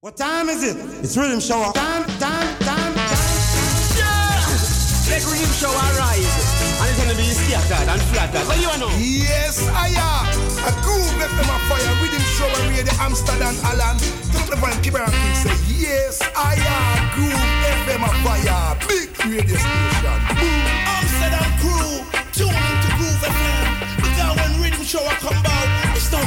What time is it? It's Riddim Shower. Time, time, time, time. Yeah! Let Riddim Shower rise. And it's gonna be scattered and flattered. What do you know? Yes, I am. A groove left them a fire. Riddim Shower radio Amsterdam Alan. Turn up the volume, keep it on king. Say yes, I am. Groove FM a fire. Big radio station. Boom. Amsterdam crew. Tune into Groove FM. Because when Riddim Shower come out, it's not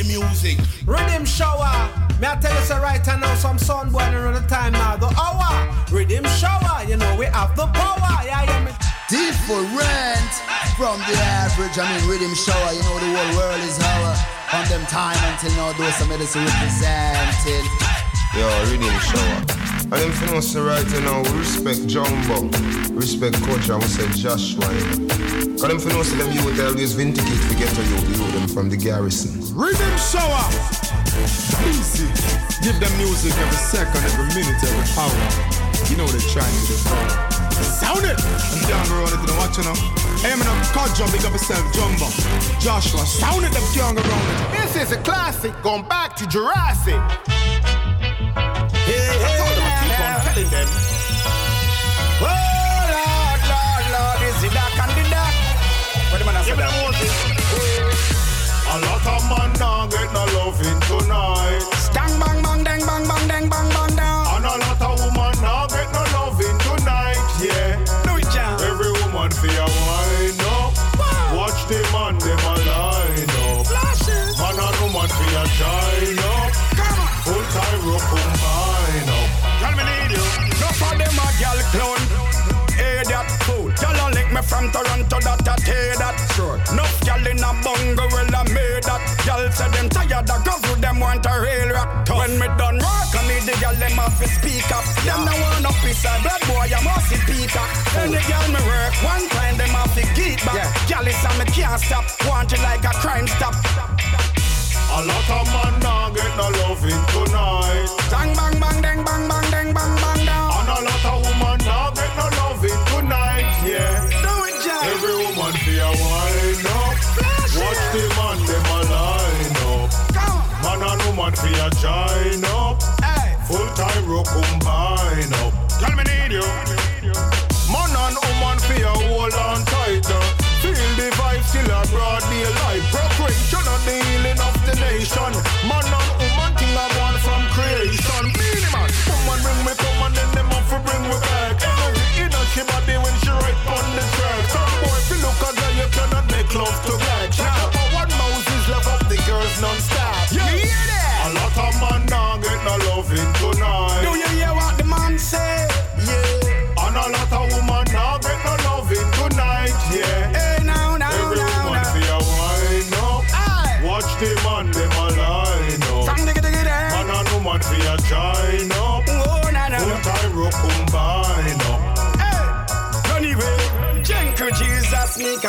about reggae music. Riddim Shower. Me I tell you so right now some sun boy around the time now. The hour. Riddim Shower. You know we have the power. Yeah yeah me. Different from the average. I mean Riddim Shower. You know the whole world is our From them time until now those some medicine representing Yo, Riddim Shower And them for know say right now we respect Jumbo Respect Coach and we say Joshua you know. Cause them for know say them youth always vindicate to get to you, you them from the garrison Riddim Shower Easy. Give them music every second, every minute, every hour. You know they're trying to do Sound it! I'm down the road, you don't watch you know. Hey, man, I'm caught jump, big up yourself, Jumbo. Joshua, sound it, them young around it. This is a classic, going back to Jurassic. Telling them. Oh, Lord, Lord, Lord, is it that and the that? What the man I said? A lot of man now get no loving tonight. Stang bang bang dang bang bang dang bang bang down. And a lot of woman now get no loving tonight. Yeah. Do it, John. Every woman for a wine up. Watch the man them a line up. Flashes. Man and woman for a join up. Come on. Full time rope me from Toronto that I tell that. Sure. No gal in a bungle well I made that. Y'all say them tired of government them want a real rock. Tough. When me done work I need the gal them off to speak up. Them no want up beside bad boy I must speak up. Any gal me work one time them off to get back. Yeah. Gal is me can't stop. Want it like a crime stop. A lot of man now get no loving tonight. Bang bang bang dang bang bang dang bang bang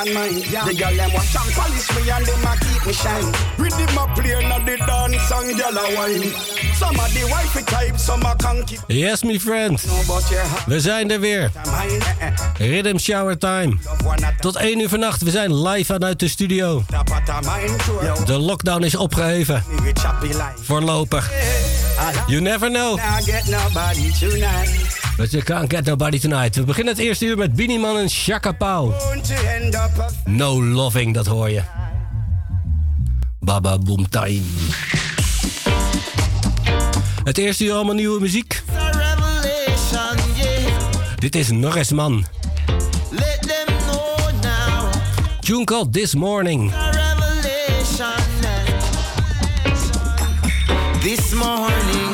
and mine. The girl them want and polish me and them a keep me shine. Rhythm a play now the dance and girl a wine. Some of the wifey type, some a conky. Yes, my friend. We zijn er weer. Eh, eh. Rhythm Shower Time. Tot 1 uur vannacht. We zijn live vanuit de studio. De lockdown is opgeheven. Voorlopig. You never know. But you can't get nobody tonight. We beginnen het eerste uur met Beanie Man en Shaka Pau. No loving, dat hoor je. Baba Boom Time. Het eerste uur allemaal nieuwe muziek. Dit is Norrisman. Tune called This Morning. This morning,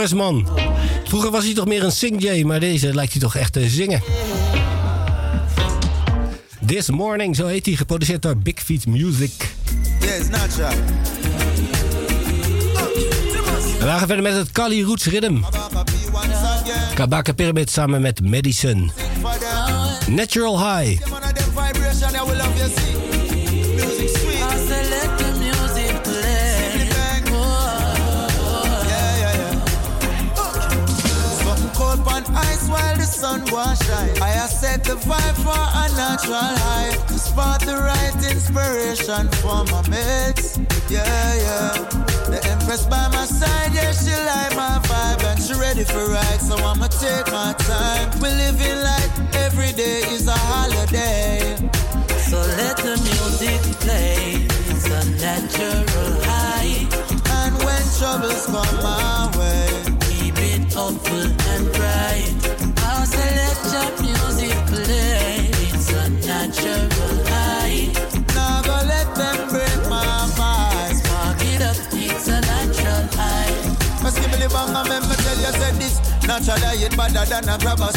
Norris man. Vroeger was hij toch meer een sing maar deze lijkt hij toch echt te zingen. This Morning, zo heet hij, geproduceerd door Big Feet Music. Yes. We gaan verder met het Kali Roots Rhythm. Kabaka Pyramid samen met Madison. Natural High. While the sun was shine. I have set the vibe for a natural high. To spot the right inspiration for my mates. Yeah, yeah. The Empress by my side, yeah, she like my vibe and she ready for ride. So I'ma take my time. We living like every day is a holiday. So let the music play. It's a natural high. And when troubles come my way keep it hopeful and bright. Natural let them break my. Spark it up, it's a natural give me the bang and tell you this Naturally it better than a grab a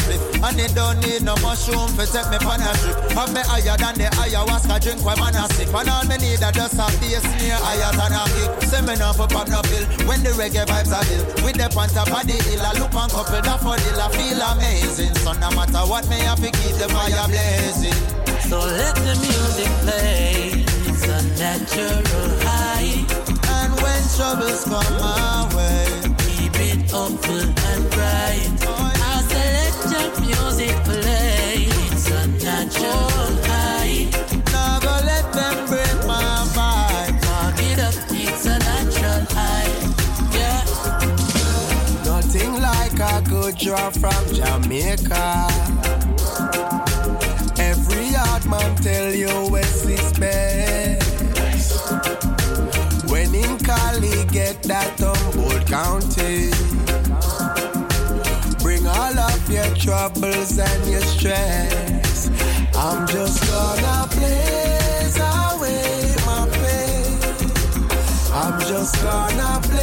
And it don't need no mushroom for take me on a trip Have me higher than the ayahuasca drink when man a sip. And all me need a just a bass near higher than a kick. Say me not for pop no pill. When the reggae vibes are ill With the on top of the hill I look on couple that for I feel amazing So no matter what me have to keep the fire blazing So let the music play It's a natural high And when troubles come my way hopeful and bright. I'll select your music play. It's a natural high. Now go let them break my vibe. Talk it up, it's a natural high. Yeah. Nothing like a good draw from Jamaica. Tell you West is best. When in Cali get that Humboldt County Bring all of your troubles and your stress. I'm just gonna blaze away my pain. I'm just gonna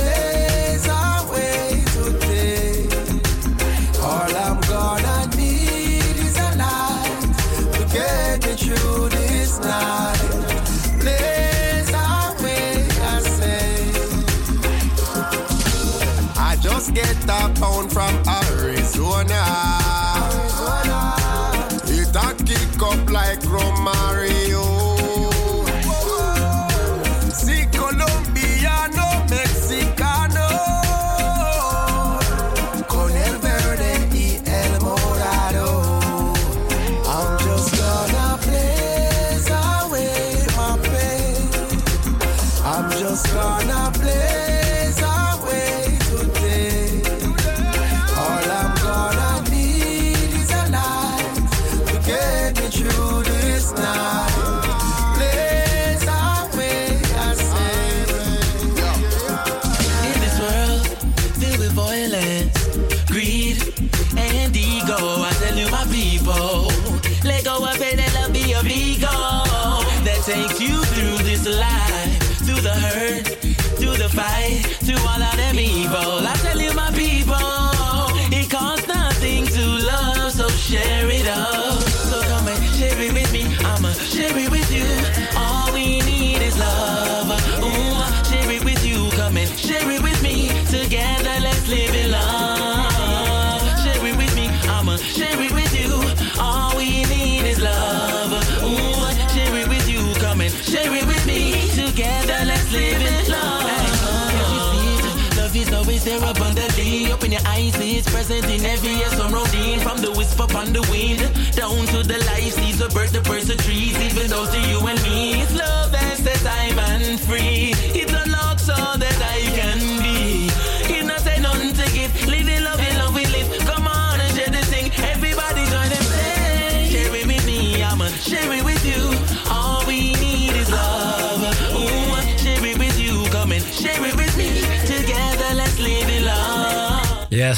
every yes surrounding.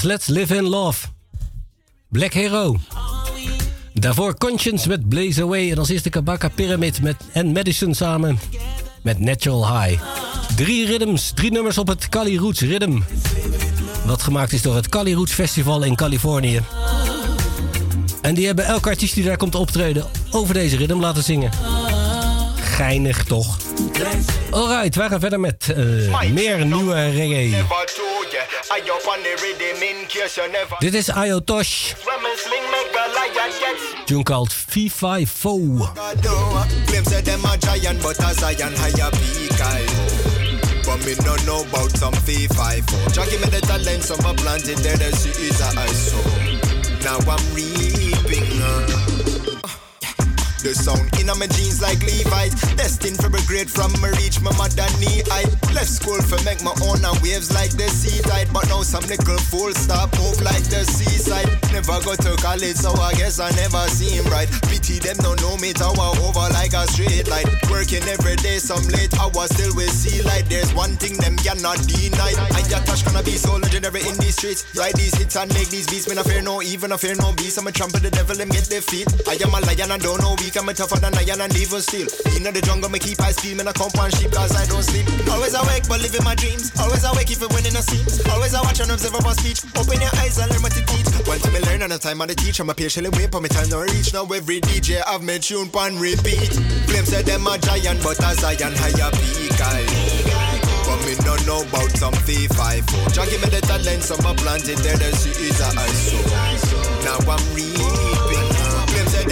Let's live in love. Black Hero. Daarvoor Conscience met Blaze Away. En als eerste Kabaka Pyramid met, en Madison samen met Natural High. Drie rhythms, drie nummers op het Cali Roots Rhythm. Wat gemaakt is door het Cali Roots Festival in Californië. En die hebben elke artiest die daar komt optreden over deze rhythm laten zingen. Geinig toch? Alright, wij gaan verder met uh, meer nieuwe reggae. Dit is Ayo Tosh. Tune called V5O. Claim say them a giant, but a Zion higher peak But me no know about some V5 Jah give me the talent, some a planted there, the seeds I sow. Now I'm reaping. The sound in my jeans like Levi's. Destined for a great from me reach my mother knee height. Left school for make my own and waves like the sea tide. But now some little fool stop move like the seaside. Never go to college, so I guess I never see him right. Pity them don't know me tower over like a straight light. Working every day, some late hours still with see light. There's one thing them cannot deny. I touch gonna be so legendary in these streets. Ride these hits and make these beats. Me no fear no even, I fear no beast. I'm a trample the devil and get feet. I am a lion, I don't know weak. I'm a tougher than iron and even steel. In the jungle, me keep high speed, me I come compound sheep cause I don't sleep. Always awake, but living my dreams. Always awake, even when in a. Always I watch and observe my speech. Open your eyes and learn what to teach. One time I learn and the time I teach. I'm a patiently wait for me time to reach. Now every DJ I've me tune pan repeat. Claim say them a giant, but as a Zion higher peak. I but me no know about some V5 Jah give me the talent, some a planted there, the seeds are I sow. Now I'm reaping.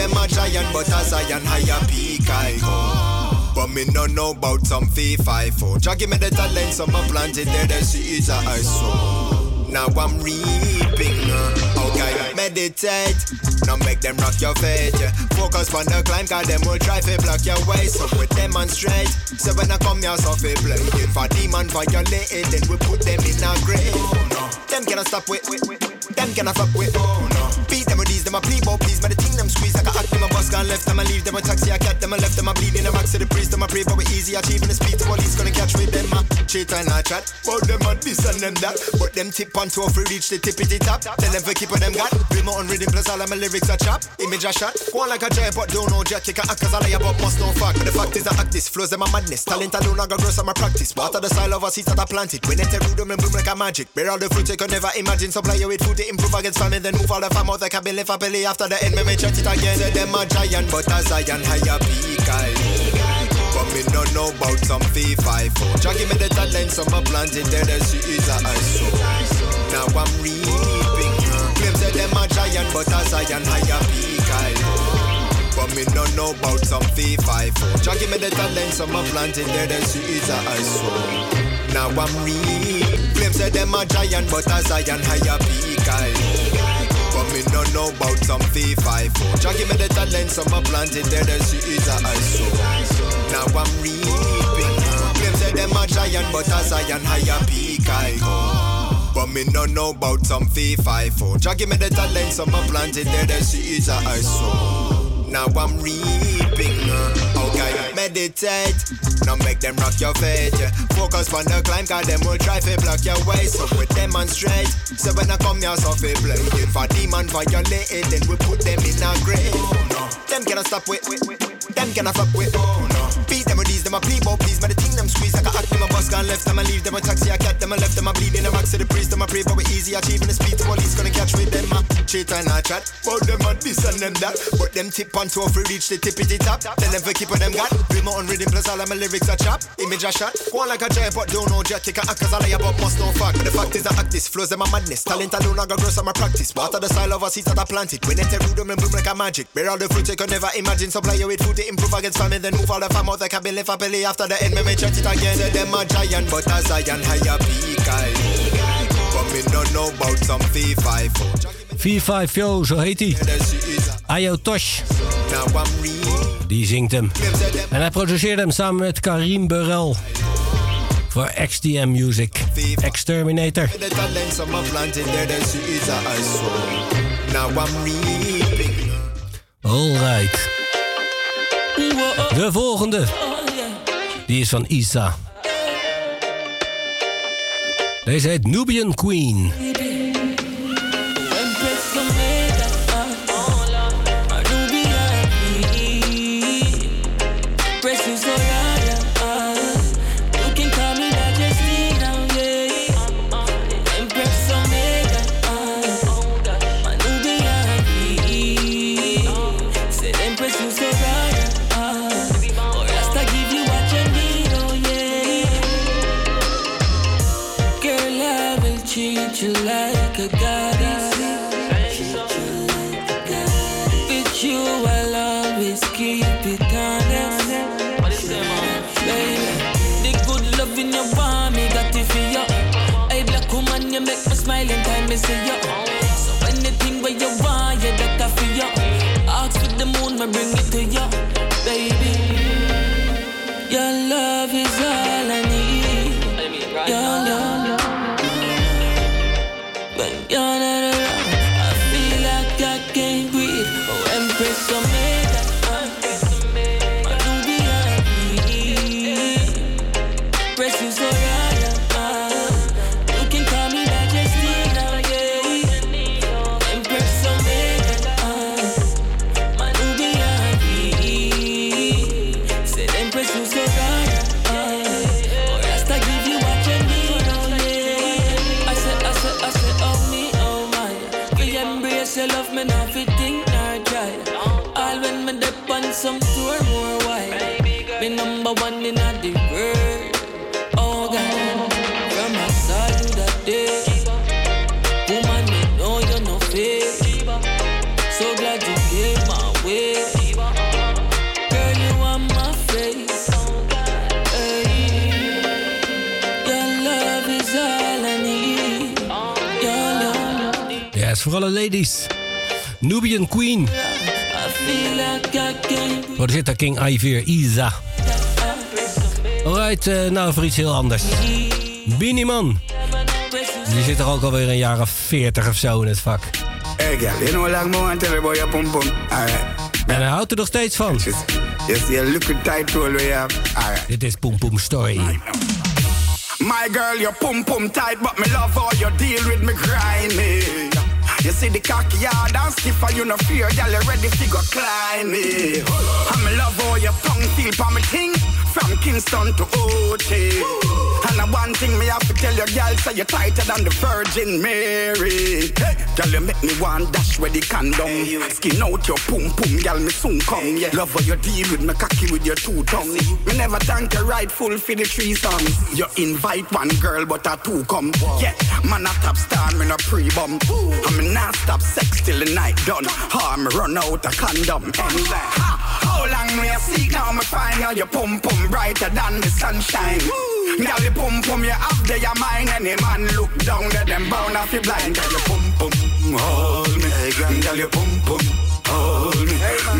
Them a giant, but a Zion higher peak I go. But me no know about some V5 Jah give me the talent, some a planted there, the seeds are I sow. Now I'm reaping. Uh, okay, meditate. Now make them rock your faith. Yeah. Focus on the climb, cause them will try to block your way. So we demonstrate. So when I come here, so we play. If a demon violate, it, then we put them in a grave. Oh, no. Them cannot stop with. Them cannot fuck with. Oh no. Beat them with these, them a please, but please. Man, the thing them squeeze like a act. Them a bus gone left, them a leave. Them a taxi, I cat. Them a left, them a bleed in the max to the priest. Them a pray, but we easy achieving the speed. The police gonna catch with them. A cheat and I chat. But them a this and them that. But them tip on two for reach the tippity top. Tell them for keep what them got. Bring my own rhythm plus all of my lyrics are chop. Image a shot. Go on like a giant, but don't know jack. You can act cause I about must know fact. But the fact is I act this. Flows them a madness. Talent alone I got grow some practice. Water the style of a seed that I planted. When a rude, them bloom like a magic. Bear all the fruit you can never imagine. Supply you with food to improve against famine. Then move all the farm out the cabin. Lift up belly after the end. Me me check it again. Say them a giant, but a Zion higher peak. I but me no know about some V5 Jah give me the talent, some a planted there, the seeds are I sow. Now I'm reaping. Claim say them a giant, but a Zion higher peak. I but me no know about some V5 Jah give me the talent, some a planted there, the seeds are I sow. Now I'm reaping. Claim say them a giant, but a Zion higher peak. I me no know about some fee five four. Jah give me the talent, some a planted there, the seeds are I sow. Now I'm reaping. Claim say them a giant, but a Zion higher peak I go. But me no know about some fee five four. Jah give me the talent, some a planted there, the seeds are I sow. Now I'm reaping. Uh, okay, meditate. Now make them rock your faith. Focus on the climb, cause them will try to block your way. So we demonstrate. So when I come here, so we play. If a demon violate, then we put them in a grave. Them cannot stop with. Them cannot fuck with. Oh no. Beat them with these, them a oh, please, but please. Man, the thing them squeeze like a act. Them a bus gone left, them a leave. Them a taxi, I cat. Them a left, them a bleed in the max to the priest. Them a pray, but we easy achieving the speed. The police gonna catch with them. A cheat and a chat. But them a this and them that. But them tip on two for reach the tippity top. Them for keep what them got. Bring my own rhythm plus all of my lyrics are chop. Image a shot. Go on like a giant, but don't know jack. You can act cause I about must know fact. But the fact is I act this. Flows them a madness. Talent alone I got grow some practice. Water the style of a seed that I planted. When a rude, them bloom like a magic. Bear all the fruit you can never imagine. Supply you with food to improve against famine. Then move all the farm out the cabin. A belly after the end. Me me it again. Say them a giant, but a Zion higher peak. I But me no know about some V5 V5 Yo, zo heet hij. Ayo Tosh. Die zingt hem. En hij produceerde hem samen met Karim Burrell. Voor XDM Music. Exterminator. Alright. De volgende. Die is van Isa. Deze heet Nubian Queen. Me see you. So anything where you want, yeah, that I for you. Ask for the moon, me bring it to you, baby. Is voor alle ladies. Nubian Queen. Like de zit King Ivor Isa. Alright, eh, nou voor iets heel anders. Beanie Man. Die zit er ook alweer een jaar of 40 of zo in het vak. Hey girl, you know long more tell about your pum pum? En hij houdt er nog steeds van. You see a liquid tight we have. Alright. Dit is Poem Poem Story. My girl, your pum pum tight, but me love how you deal with me grimy. You see the cocky hard and stiff and you no fear, you ready to go climb me. And me love oh, how your tongue feel for me thing, from Kingston to OT. And the one thing me have to tell you, girl, say you're tighter than the Virgin Mary. Hey, girl, you make me one dash where the condom. Skin out your pum pum, girl, me soon come. Yeah. Love how you deal with me cocky with your two tongue. Me never thank you rightful for the three songs. You invite one girl, but a two come. Yeah, man a top star, me no pre-bum. Me not stop sex till the night done. Me run out a condom. And ha, how long me a seek now me find out your pum pum brighter than the sunshine. Girl, the pum pum you have there your mind. Any man look down there, them bound off you blind. Girl, your pum pum hold me. Girl, your pum pum hold me.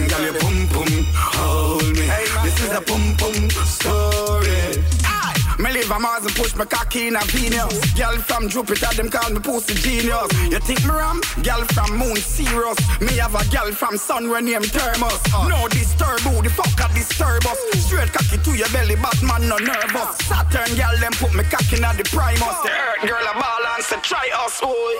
Girl, your pum pum hold me. This is a pum pum story. A Mars and push my cocky in a Venus. Girl from Jupiter, them call me pussy genius. You think me ram? Girl from Moon serious. Me have a girl from Sun when name Thermos. No disturb who the fuck a disturb us. Straight cocky to your belly, but man no nervous. Saturn girl them put me cocky in the Primus. The earth girl a balance and try us, boy.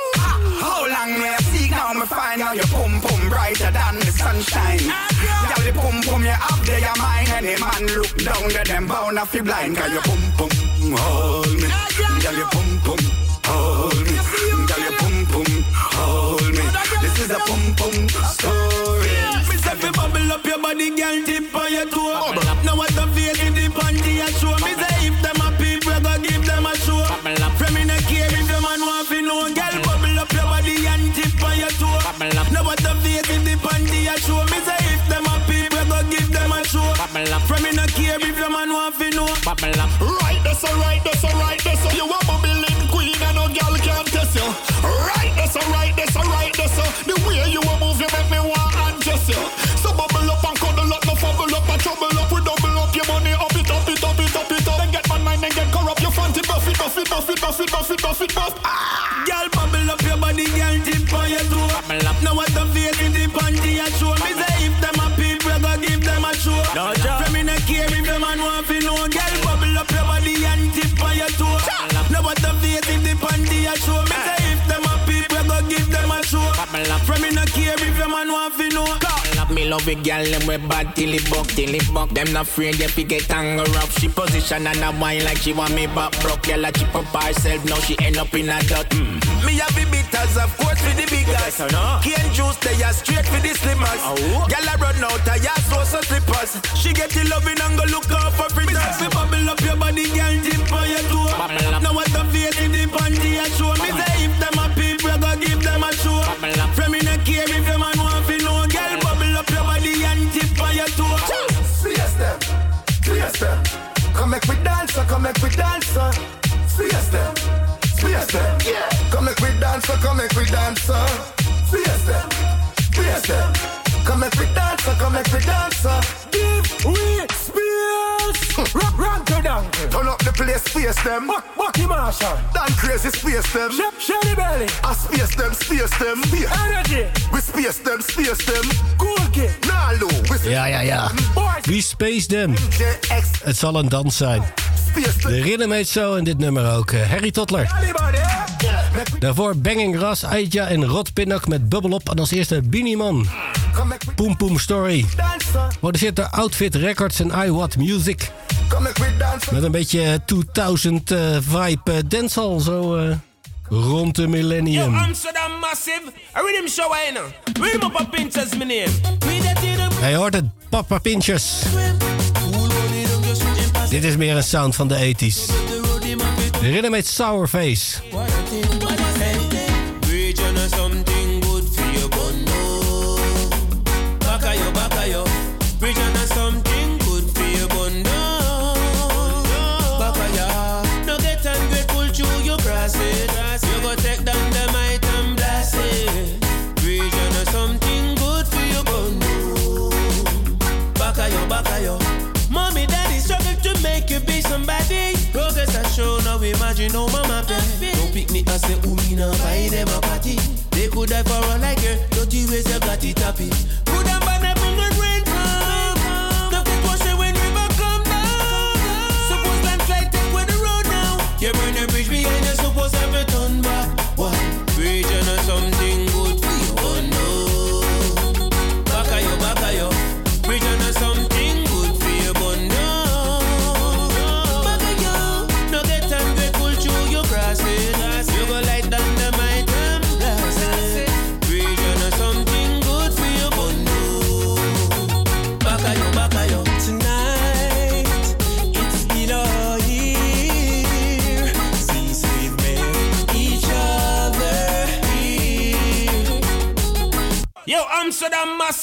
How long me a seek now me find out your pum pum brighter than the sunshine. Girl the pum pum you have there your mind. Any man look down there them bound off you blind. Cause your pum pum hold me. Girl your pum pum hold me. Girl your pum pum hold me. This is a pum pum story. Me say fi bubble up your body, girl, tip on your toe. Oh, that's alright, that's alright, that's all. You a bubbling queen and no girl can test you. Right, that's alright, that's alright, that's all. The way you a move, you make me want undress you. So bubble up and cuddle up, no fumble up and trouble up. We double up your money, up it, up it, up it, up it, up. Then get man mind and get corrupt. You fancy buff it, buff it, buff it, buff it, buff it, buff it, buff. Ah. Girl, love it, girl, them we bad till it buck, till it buck. Them not afraid they fi get anger up. She position and a wine like she want me back broke. Girl, a chip up herself, now she end up in a dot. Mm. Me have the bitters, of course, for the biggest. Cane juice, they are straight for the slimmers. Oh. Girl, I run out, I ask for some slippers. She get the loving and go look out for fritters. Me bubble up your body, girl, dip on your toe. Now what come make we dance. Fiesta, fiesta, yeah. Come make we dance. Come make we dance. Fiesta, fiesta. Come make we dance. Come make we dance. Give we space. Run, run to donkey. Turn up the place, space them. Buck, Bucky Marshall. Dan crazy, space them. Shep, Shelly Belly. I space them, space them. Space. Energy. We space them, space them. Cool kid. Nalu, we Ja, ja, ja. Boys. Wie space them? Het zal een dans zijn. De ritme heet zo en dit nummer ook. eh, Harry eh? Daarvoor Banging Ras, Aitja en Rod Pinnock met Bubble Up. En als eerste Beanie Man. Come make we Poem Poem Story. uh. Produceert door Outfit Records en I What Music. Come make we dance. Met een beetje 2000 eh, vibe uh, dancehall zo eh, rond de Yo, millennium. Amsterdam Massive. A rhythm show, I know. Rhythm up a Pinter's my name. We that in a Hij hoort het, Papa Pinchers. Dit is meer een sound van de 80s. De ritme heet Sour Don't pick me now buy them a party. They could die for all like her, ways you got it happy. Put them on the and rain. Now get wash away when river come down. Suppose landslide take where the road now. You burn the bridge behind you, suppose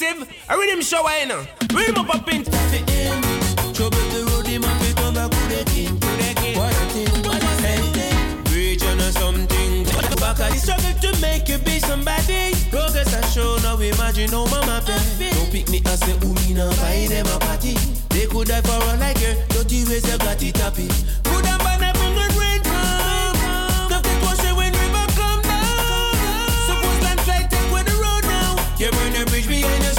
Massive. A rhythm show, I know. Rhythm up a Pinter's. Trouble the road, him to come back to the king. What a thing, what a thing. Or something. Back at the struggle to make you be somebody. Progress has shown, now imagine no mama pay. Don't pick me as a umi now buy party. They could die for all like her, dirty ways you got it happy. You burn the bridge behind you,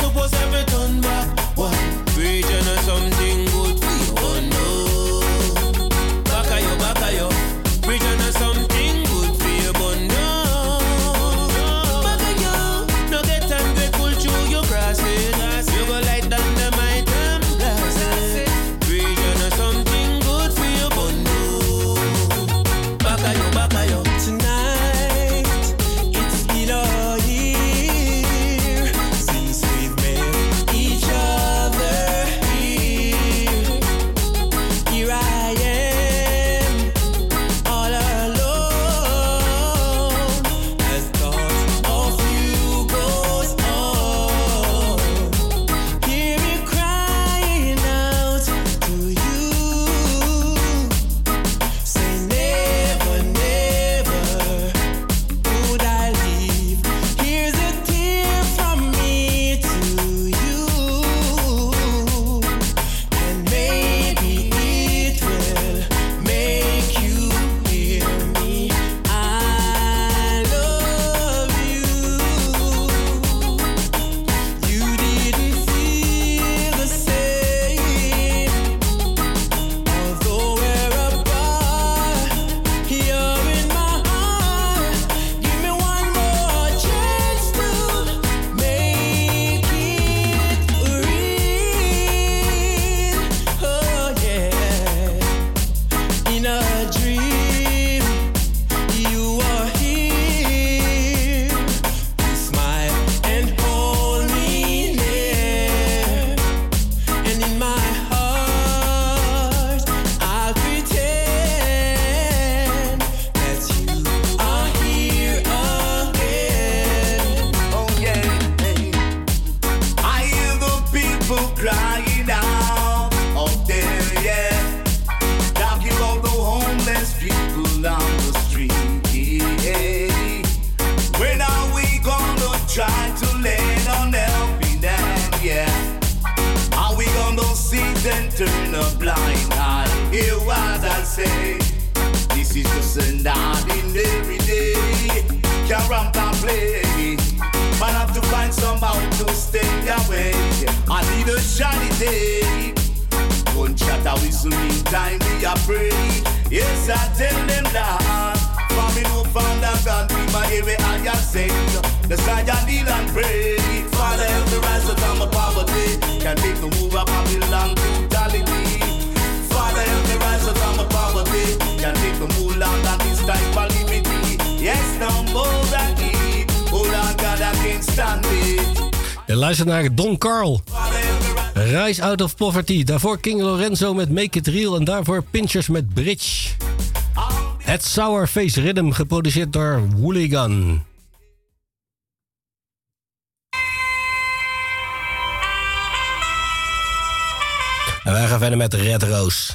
Poverty. Daarvoor King Lorenzo met Make It Real. En daarvoor Pinchers met Bridge. Het Sour Face Rhythm, geproduceerd door Wooligan. En wij gaan verder met Red Rose.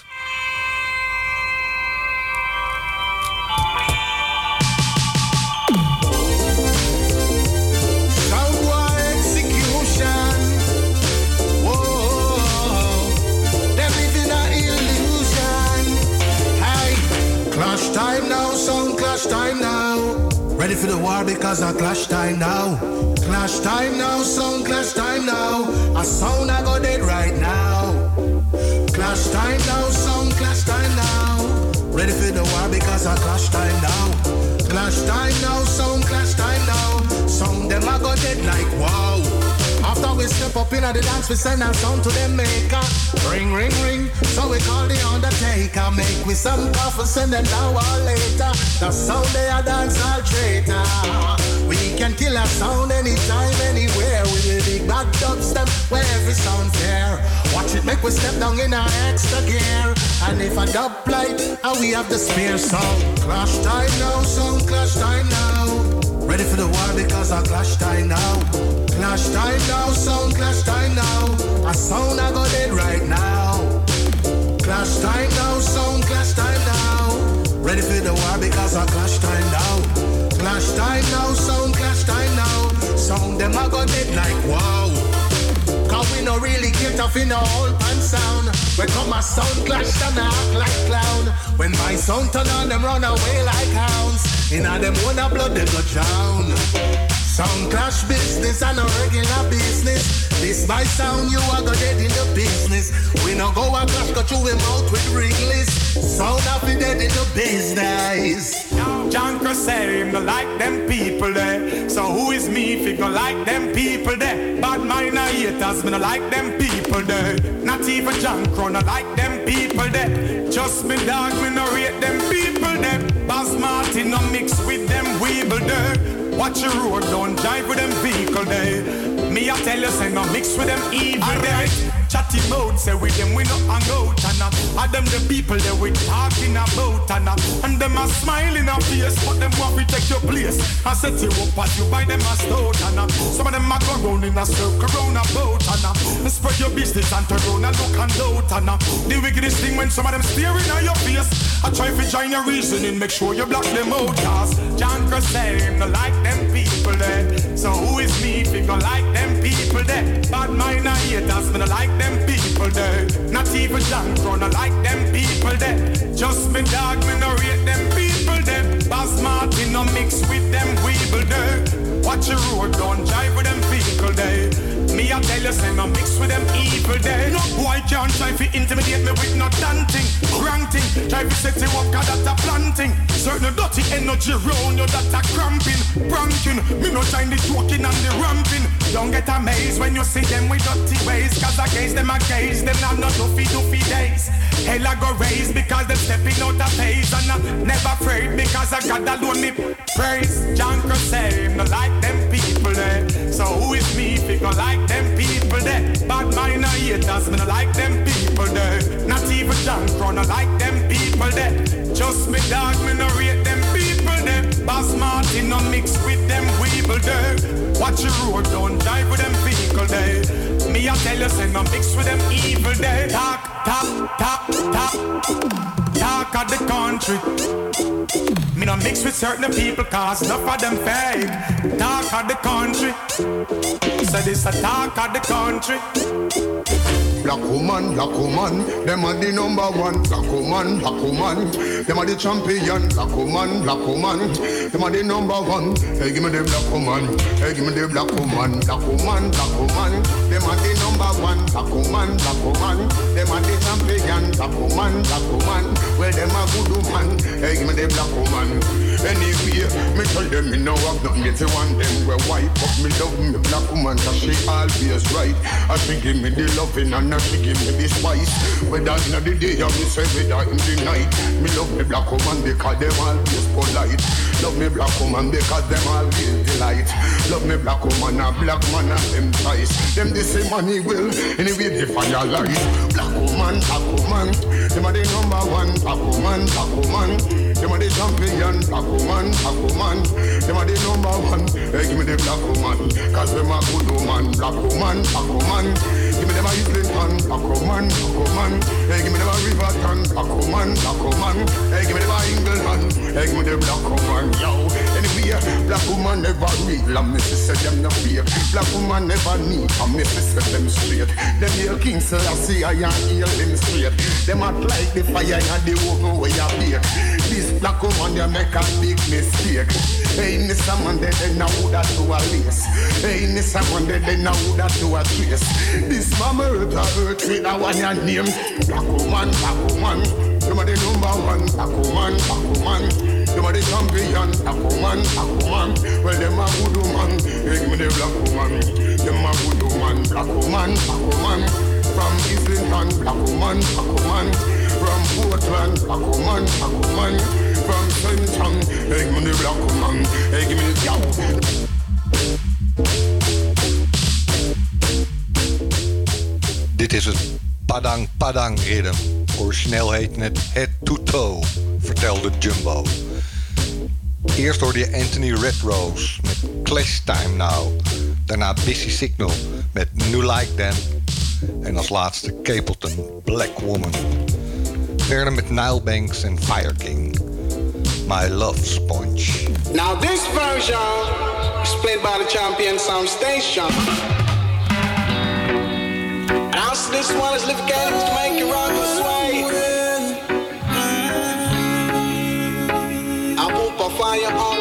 For the war because I clash time now. Clash time now, sound clash time now. A sound I got dead right now. Clash time now, sound clash time now. Ready for the war because I clash time now. Clash time now, sound clash time now. Sound them I got dead like wow. After we step up in the dance, we send our sound to them maker. Ring, ring, ring. So we call the undertaker. Make we some coffee, send them now or later. The sound they a dance all traitor. We can kill a sound anytime, anywhere. We will big bad dubstep where every sound fair. Watch it make we step down in our extra gear. And if a dub light, and we have the spear sound. Clash time now, sound clash time now. Ready for the war because I clash time now. Clash time now, sound clash time now. A sound I got it right now. Clash time now, sound clash time now. Ready for the war because I clash time now. Clash time now, sound clash time now. Sound them I got it like wow. Cause we no really get off in a whole pan sound. We come a sound clash and act like clown. When my sound turn on, them run away like hounds. In a them wanna blood they go drown. Sound clash business and a regular business. This my sound, you are go dead in the business. We no go a clash, go through him out with Wrigley's. Sound happy dead in the business. John Cross say him no like them people there. So who is me if he go like them people there? Bad mind and haters, me no like them people there. Not even John Crow no like them people there. Just me dog, me no rate them people there. Boss Martin no mix with them weeble there. Watch your road, don't drive with them vehicle there. Me I tell you, say no mix with them evil there. Chatty mouth, say with them we no hang out and uh, are them the people that we talking about and uh, and them a smiling a face, but them want to take your place. I set you up as you buy them a stout and uh, some of them a go round in a circle round about and uh, spread your business and turn round and look and doubt and uh, the wickedest thing when some of them staring at your face. I try to join your reasoning, make sure you block them out. Cause John him no like them people there. So who is me if go like them people there? Bad mind and haters, me no like them people there. Not even John Crow no like them people there. Just me dog, me no rate them people. Boss Martin no mix with them weeble there. Watch your road, don't drive with them vehicle there. Me I tell you, say no mix with them evil there. No boy can't try to intimidate me with no dancing, granting. Try to set you up, cause that's a planting. Certain dirty energy round you that a cramping, pranking. Me no join the joking and the ramping. Don't get amazed when you see them with dirty ways, cause I gaze them a gaze, them not no doofy doofy days. Hell I go raise because them stepping out of phase and I'm never afraid because I got alone me praise. John say him no like them people there. So who is me if he like them people there? Bad mind haters, me no like them people there. Not even John no like them people there. Just me dog, me no rate them people there. Boss Martin no mix with them weeble there. Watch your road, don't drive with them vehicle there. Me I tell you, say no mix with them evil there. Talk, talk, talk, talk. Talk of the country. Me no mix with certain people cause enough of them fake. Talk of the country. So this a talk of the country. Black woman, black woman, them are the number one. Black woman, black woman, them are the champion. Black woman, black woman, them are the number one. Hey, give me the black woman. Hey, give me the black woman. Black woman, black woman, them are the number one. Black woman, black woman, them are the champion. Black woman, black woman, well them a good woman. Hey, give me the black woman. Anyway, me tell them me know have nothing to want them. Well, white But me love me black woman, cause she always right. I she give me the loving and she give me the spice. Whether in the day or me say whether in the night. Me love me black woman because them always polite. Love me black woman because them always delight. Love me black woman a black man and them ties. Them the same money will anyway the fire light. Black woman, black woman, them are the number one. Black woman, black woman, them are the champion. Black woman, black woman, them are the number one. Hey, give me the black woman, cause them a good woman. Black woman, black woman, give me them a Islington. Black woman, black woman, hey, give me them a Riverton. Black woman, black woman, hey, give me them a England. Hey, give me the black woman, yo. Anyway, black woman never real, and me say them no fake. Black woman never need, and me say them straight. Them hail King Selassie, I and hail them straight. Them act like the fire in the oven where you bake. This black woman, they make a big mistake. Hey, Mr. Man, they they know that to a lace. Hey, Mr. Man, they they know that to a trace. This mama earth a earth with a one your name. Black woman, black woman. Them are the number one, black woman, black woman. Them are the champion, black woman, black woman. Well, them a good woman. Give me the black woman. Them a good woman, black woman, black woman. From Islington, black woman, black woman. From Portland, black woman, black woman. From Clinton, hey, give me the black woman. Hey, give me the yow. Dit is het Padang Padang Rhythm. Origineel heet het Head to Toe, vertelde Jumbo. Eerst hoorde je Anthony Redrose met Clash Time Now. Daarna Busy Signal met New Like Them. En als laatste Capleton, Black Woman. Verder met Nile Banks en Fire King. My Love Sponge. Now this version is played by the champion sound station. This one is Live and sway. I fire on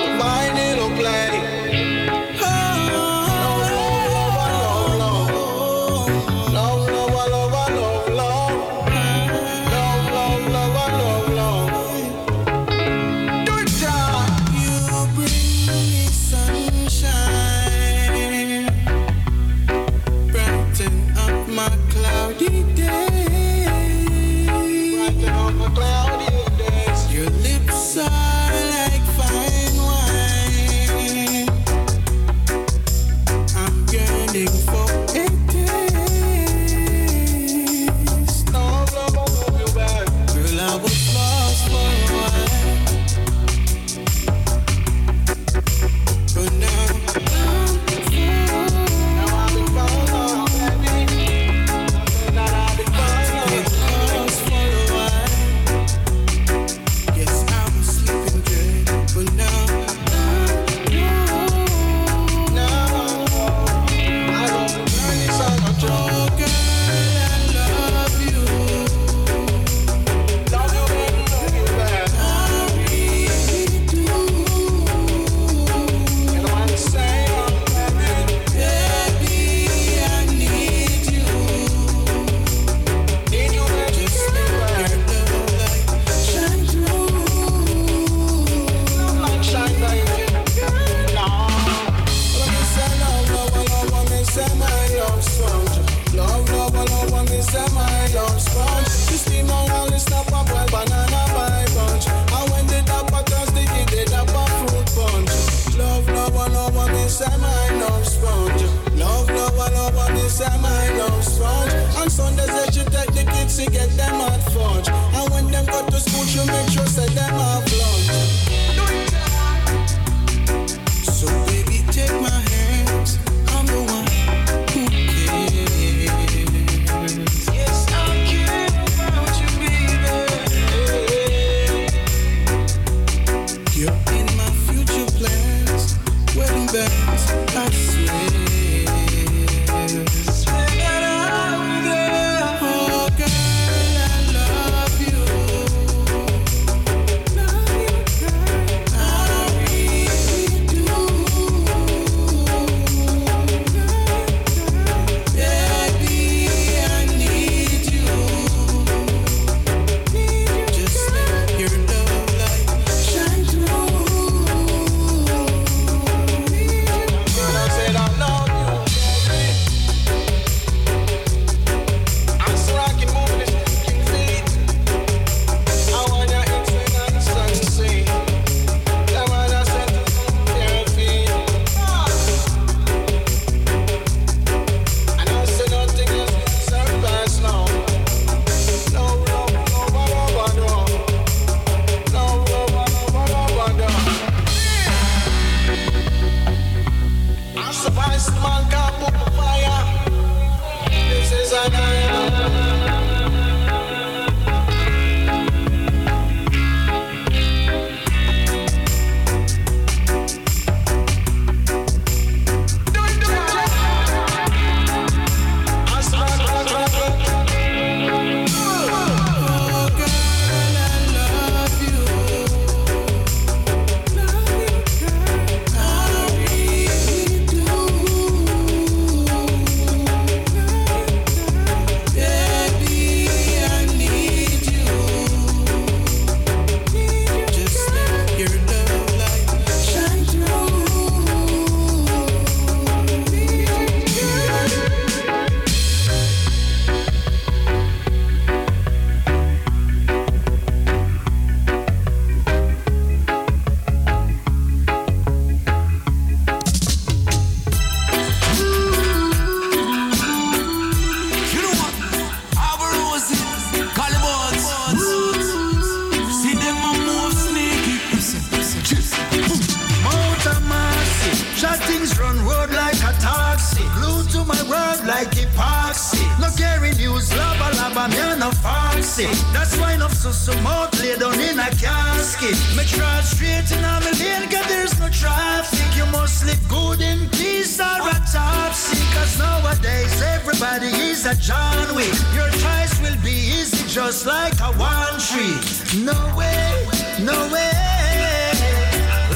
like epoxy. No carry news, lava lava, me no fancy. That's why enough so so more lay down in a casket. Me try straight in a lane, cause there's no traffic. You must live good in peace or a topsy. Cause nowadays everybody is a John Wick. Your choice will be easy, just like a one tree. No way, no way.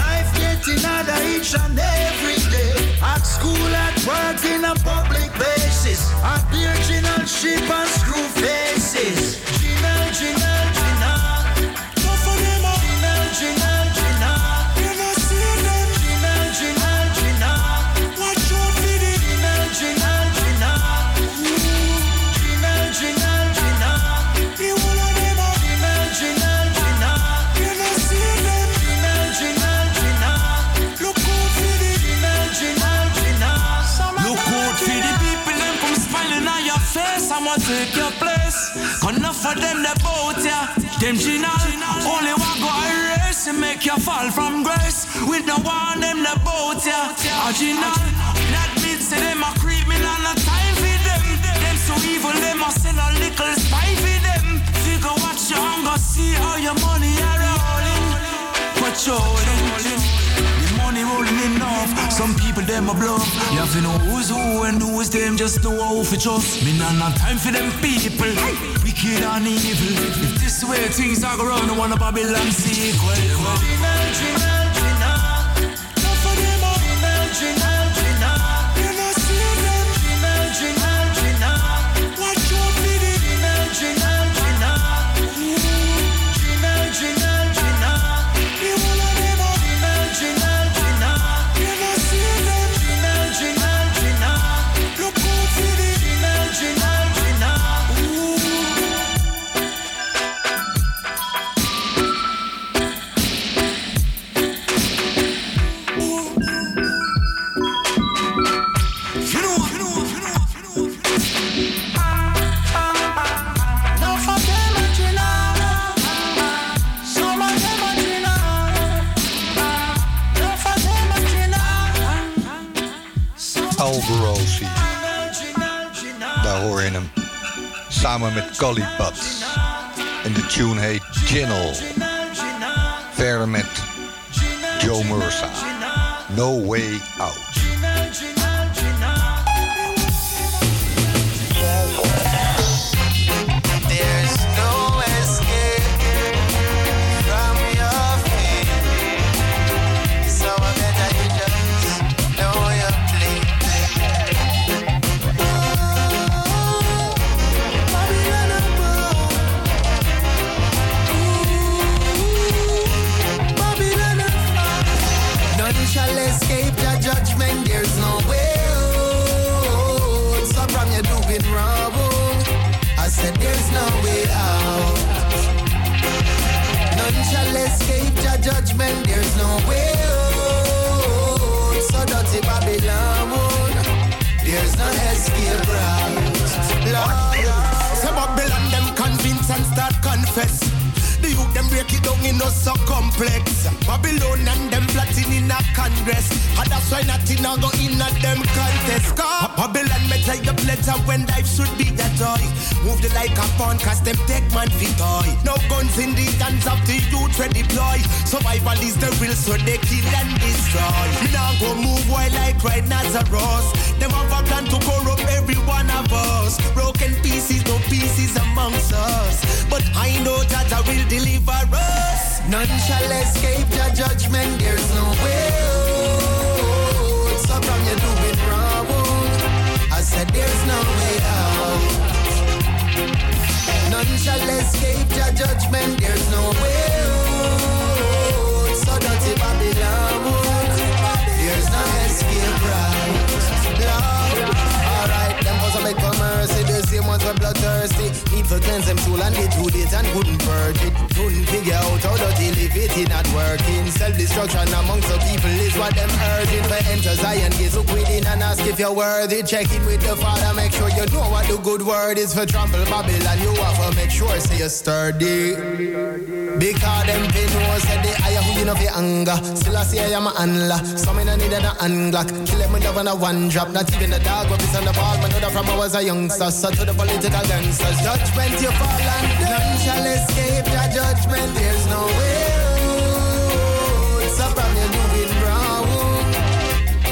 Life getting harder each and every day. At school, at work, in a public places. At the original ship and screw faces. Gina, Gina, take your place. Enough for them that bout ya. Them Gina, only one go erase and make you fall from grace. We don't want them that bout ya. A Gina, that means say them a criminal, no time for them. Them so evil, them a sell a little spy for them. Figure watch your hunger, see how your money are rolling. Patrolling. Money rolling enough. Some people them a bluff. You have to know who's who and who's them. Just know how to trust. Me not have time for them people. Wicked and evil. If this way things are going I want a Babylon sequel. Gina, Gina, Samen met Calibat. En de tune heet Channel. Verder met Joe Mersa. No Way Out. Confess. The youth them break it down in no so complex. Babylon and them plotting in a congress. And that's why nothing a go in a them contest. Cause Babylon me tell the letter when life should be a toy. Move the like a pawn cause them take man fi toy. No guns in the hands of the youth we deploy. Survival is the real so they kill and destroy. Me now go move while like right Nazareth. Them have a plan to corrupt every one of us. Broken pieces, no pieces amongst us. But I know that I will deliver us. none shall escape your judgment. There's no way out. So from you doing wrong, I said there's no way out. None shall escape the judgment. There's no way out. So dirty Babylon, were bloodthirsty. Even for cleanse them soul and get too late and couldn't purge it. Couldn't figure out how to elevate it it not working. Self-destruction amongst the people is what them urging. For enter Zion, get so quitting and ask if you're worthy. Check in with the Father, make sure you know what the good word is for trample Babylon. You have to make sure say you're sturdy. Because them pin knows that they hire who you know for anger. Still I say I am a handler. Some in a need an unglock. Kill them with a one drop. Not even the dog what is on the ball. Man, know from I was a youngster. So to the political gangsters. Judgment you fall and none shall escape the judgment. There's no way out. So from you moving wrong.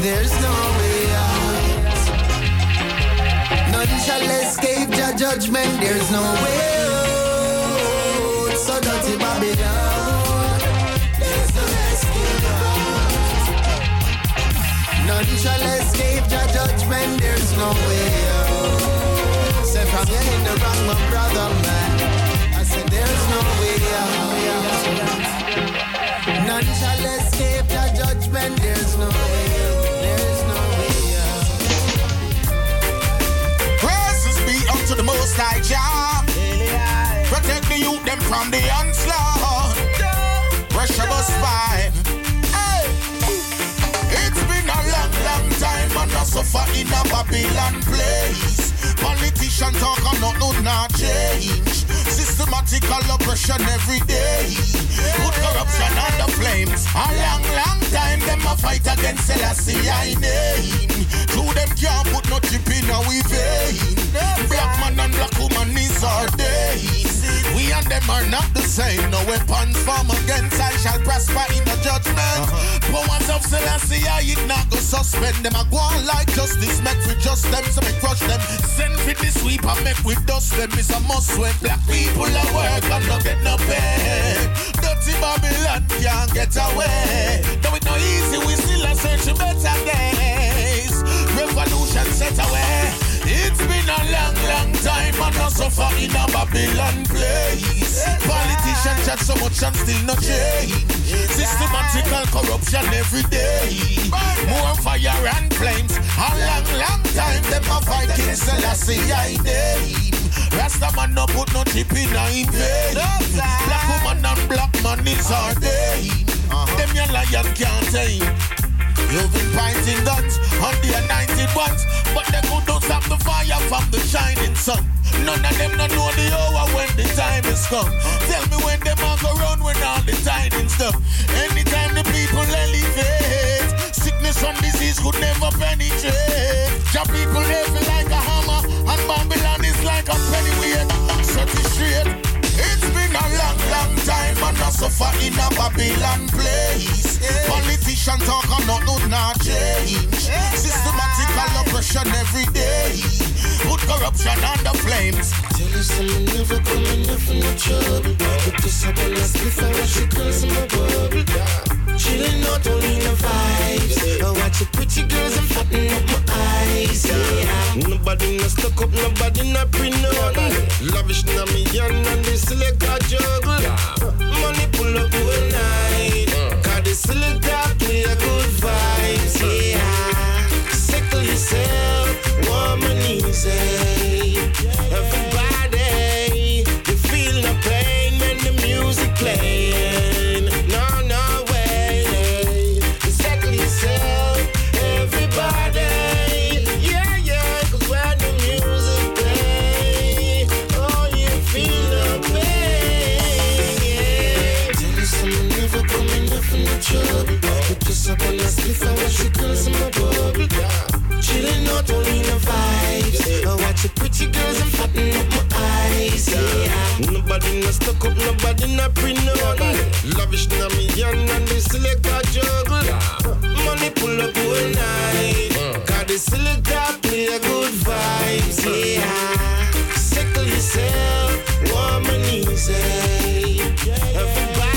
There's no way out. None shall escape the judgment. There's no way out. So dirty Babylon. There's no escape None shall escape the judgment. There's no way out. Say from you in the wrong, my brother, man. I said there's no way out. None shall escape the judgment. There's no way out. There's no way out. Praises be unto the Most High Jah. Protect the youth them from the onslaught. Pressure bus five. Hey. It's been a long, long time and I suffer in a Babylon place. Politician talk and not no not change. Systematical oppression every day. Put corruption on the flames. A long, long time them a fight against Selassie I name. Through them can't put no chip in our vein. Black man and black woman is our days. We and them are not the same. No weapons form against I shall prosper in the judgment. Uh-huh. Powers of Selassie I it not go suspend them. I go on like justice make for just them so me crush them. Send for the sweep and make we dust them. It's a must when black people are work and not get no pay. Dirty Babylon can't get away. Though it no easy, we still are searching better days. Revolution set away. It's been a long, long time and I suffer in a Babylon place. Politicians chat so much and still no change. Systematical corruption every day. More fire and flames. A long, long time them a fight King Selassie I name. Rasta man no put no tip in a in vain. Black woman and black man is our day. Uh-huh. Them your lion can't tame. You've been pointing guns on the anointed ones, but they could not stop the fire from the shining sun. None of them no know the hour when the time is come. Tell me when them all go run when all the tidings stuff. Anytime the people elevate, sickness and disease could never penetrate. Your people heavy like a hammer, and Babylon is like a pennyweight. Set it straight. I suffer in a Babylon place. Politician talk and not no not change. Systematical oppression every day. Put corruption on the flames. Tell you something never coming up from the trouble. But this up and ask before I girls in my bubble. Chilling not only in the vibes. I watch the pretty girls and fatten up my eyes. Yeah. Nobody not stuck up, nobody not print none. Lavish na me yan and the silica juggle. Money pull up all night. Cause the silica play a good vibes. Yeah. Settle yourself, warm and easy. Up on the girls in my bubble. Chilling out only the vibes. I watch the pretty girls and fatten up my eyes. Yeah. Nobody not stuck up, nobody not print none. Lavish na me yan and the selector juggle. Money pull up all night. Cause the selector play a good vibes. Yeah. Settle yourself, warm and easy. Everybody,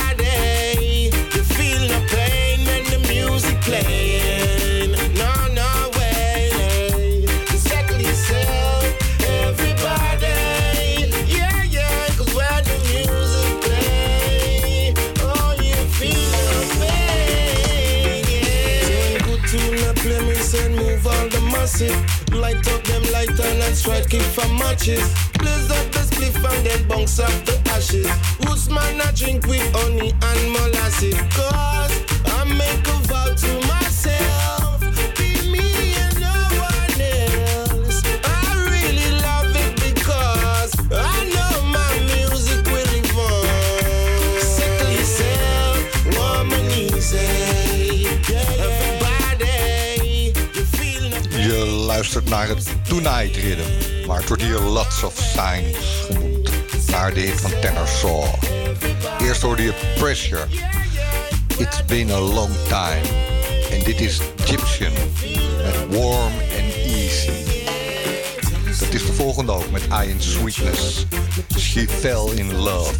Light up them lighters and strike kick for matches. Blaze up the spliff and then bounce off the ashes. Woodsman I drink with honey and molasses. Cause I make a geluisterd naar het Tonight Rhythm, maar het wordt hier Lots of Signs genoemd, naar de hit van Tenor Saw. Eerst hoorde je Pressure, It's Been a Long Time, en dit is Egyptian met Warm and Easy. Dat is de volgende ook met IN Sweetness, She Fell in Love.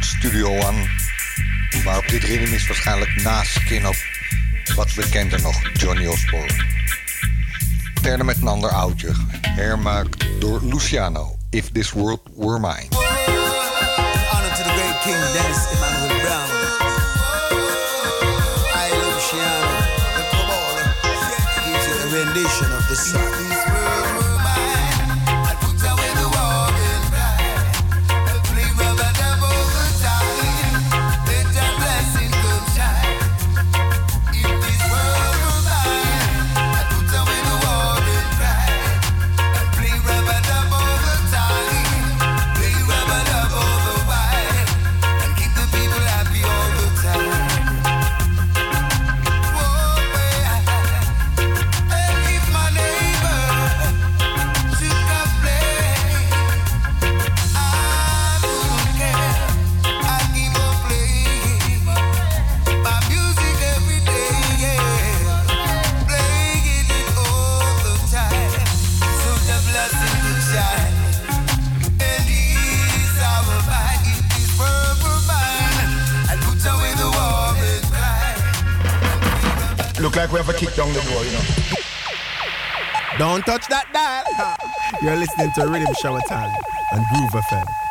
Record Studio One. Maar op dit ritme is waarschijnlijk na Skin op wat we bekender nog Johnny Osborne. Verder met een ander oudje, hermaakt door Luciano, If This World Were Mine. Honor to the great king Dennis Emmanuel Brown. I, Luciano, the Cabal, gives you a rendition of the song. Don't touch that dial. You're listening to Riddim Shower Time and Groove FM.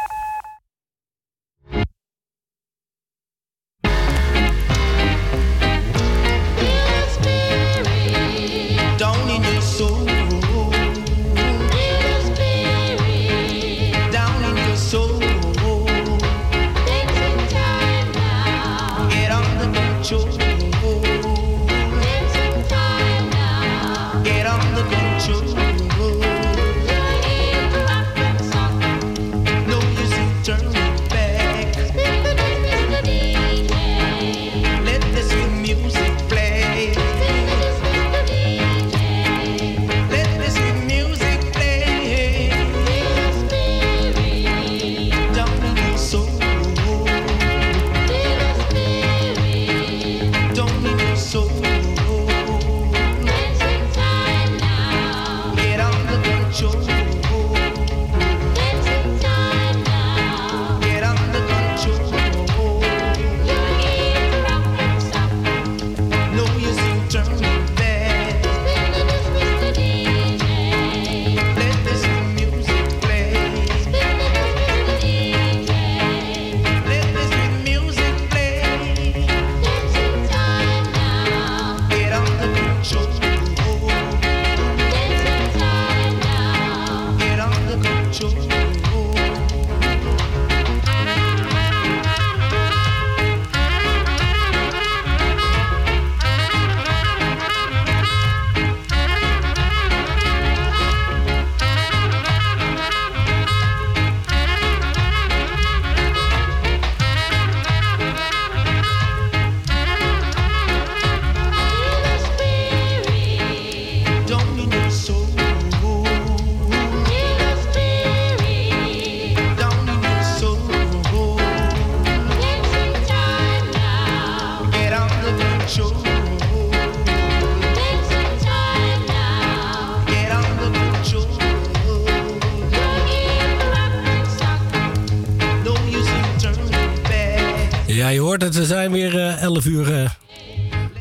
Het, we zijn weer eh 11 uur. eh.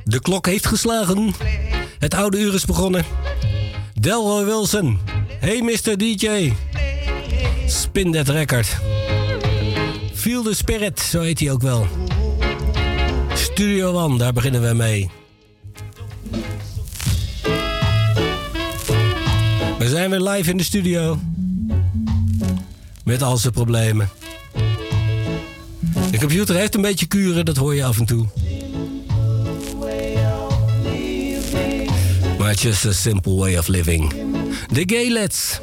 de klok heeft geslagen. Het oude uur is begonnen. Delroy Wilson. Hey Mr. DJ. Spin that record. Feel the spirit, zo heet hij ook wel. Studio One, daar beginnen we mee. We zijn weer live in de studio. Met al zijn problemen. De computer heeft een beetje kuren, dat hoor je af en toe. Maar just a simple way of living. The Gaylets.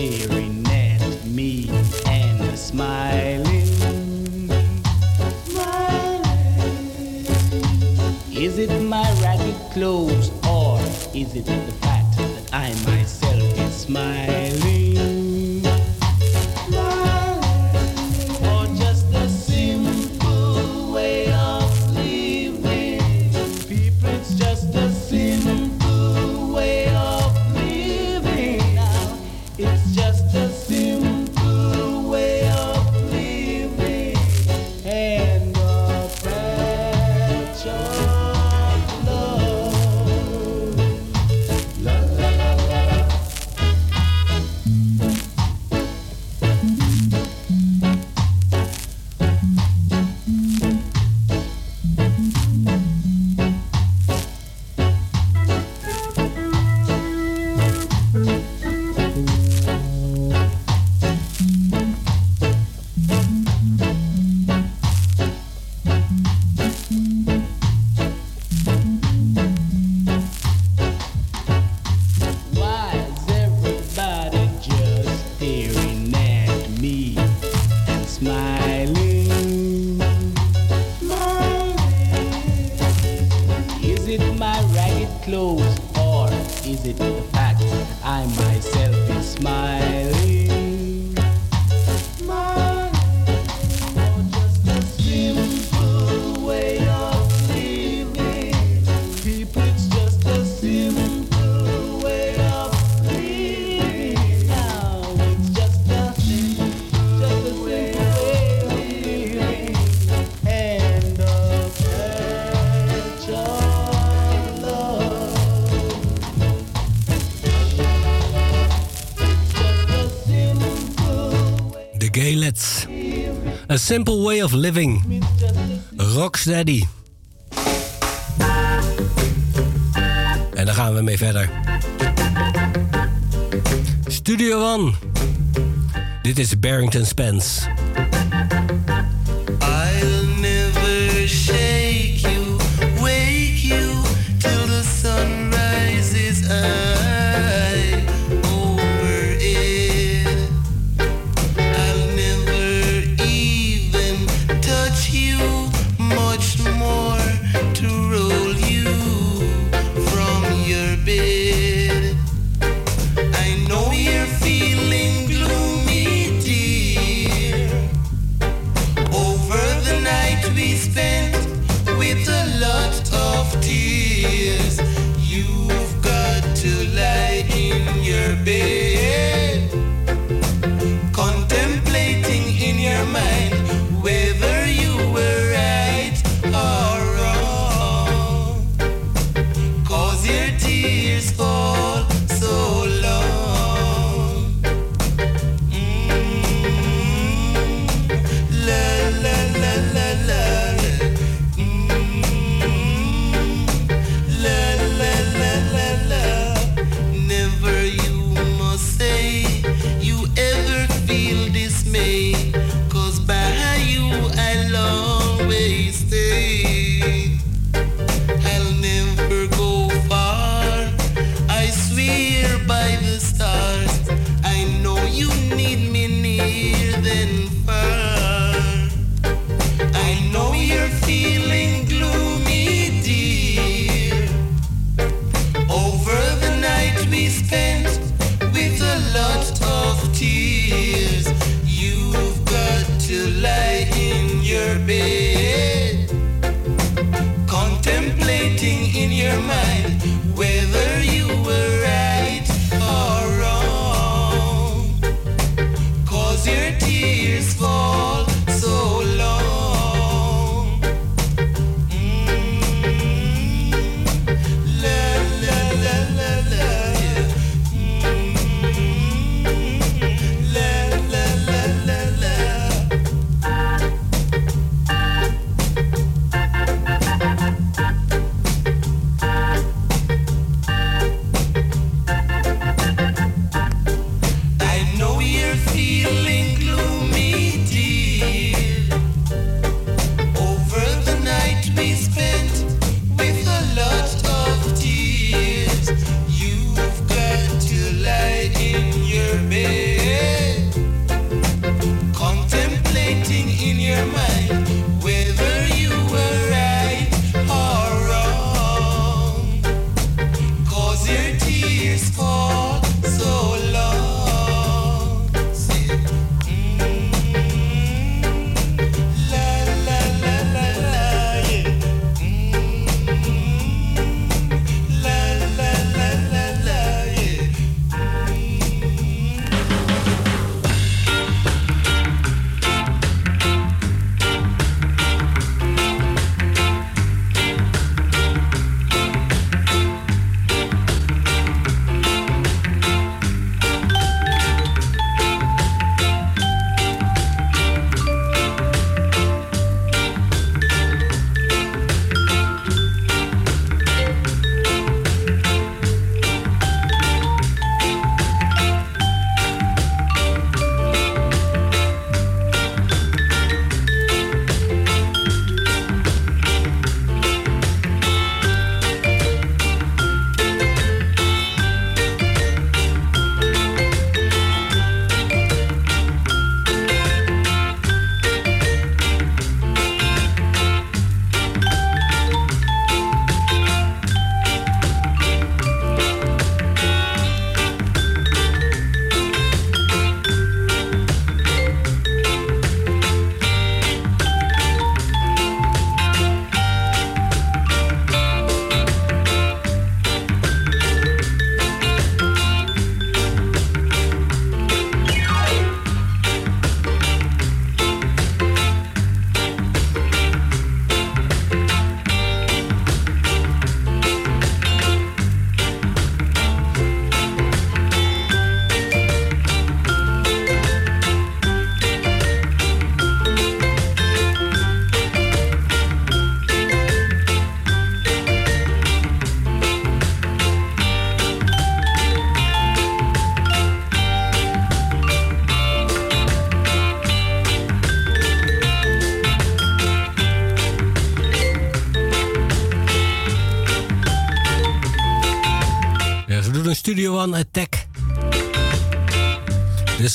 Staring at me and smiling? smiling. Is it my ragged clothes or is it the fact that I myself simple way of living. Rocksteady. En daar gaan we mee verder. Studio One. Dit is Barrington Spence.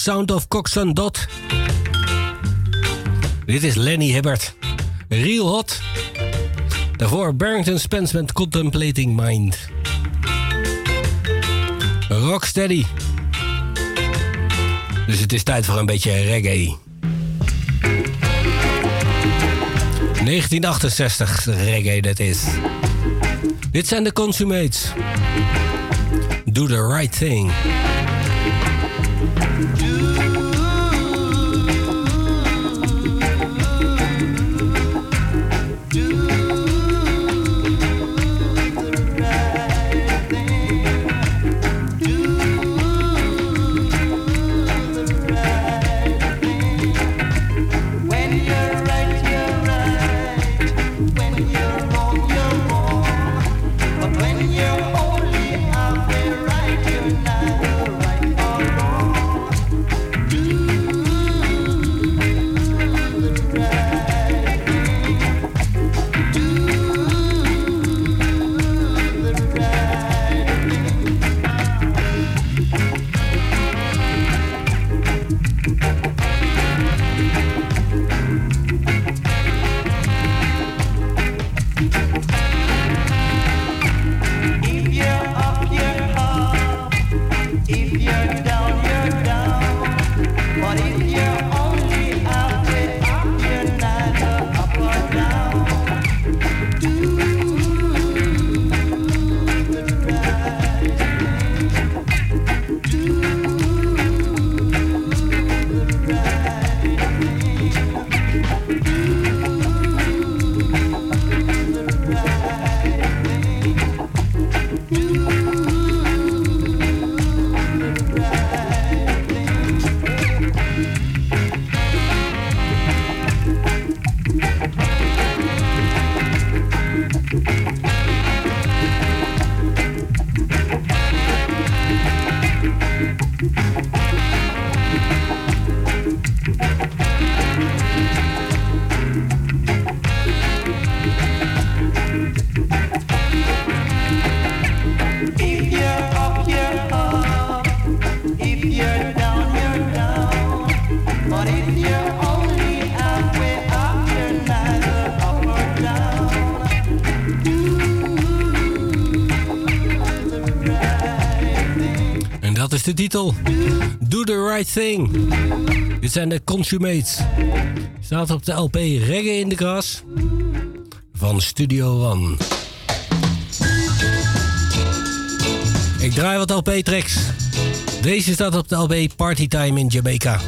Sound of Coxon Dot. Dit is Lenny Hibbert. Real hot. Daarvoor Barrington Spence met Contemplating Mind. Rocksteady. Dus het is tijd voor een beetje reggae. 1968 reggae dat is. Dit zijn de consummates. Do the right thing. Do the right thing. Dit zijn de Consumates. Staat op de LP Reggae in de Gras van Studio One. Ik draai wat LP-tracks. Deze staat op de LP Partytime in Jamaica.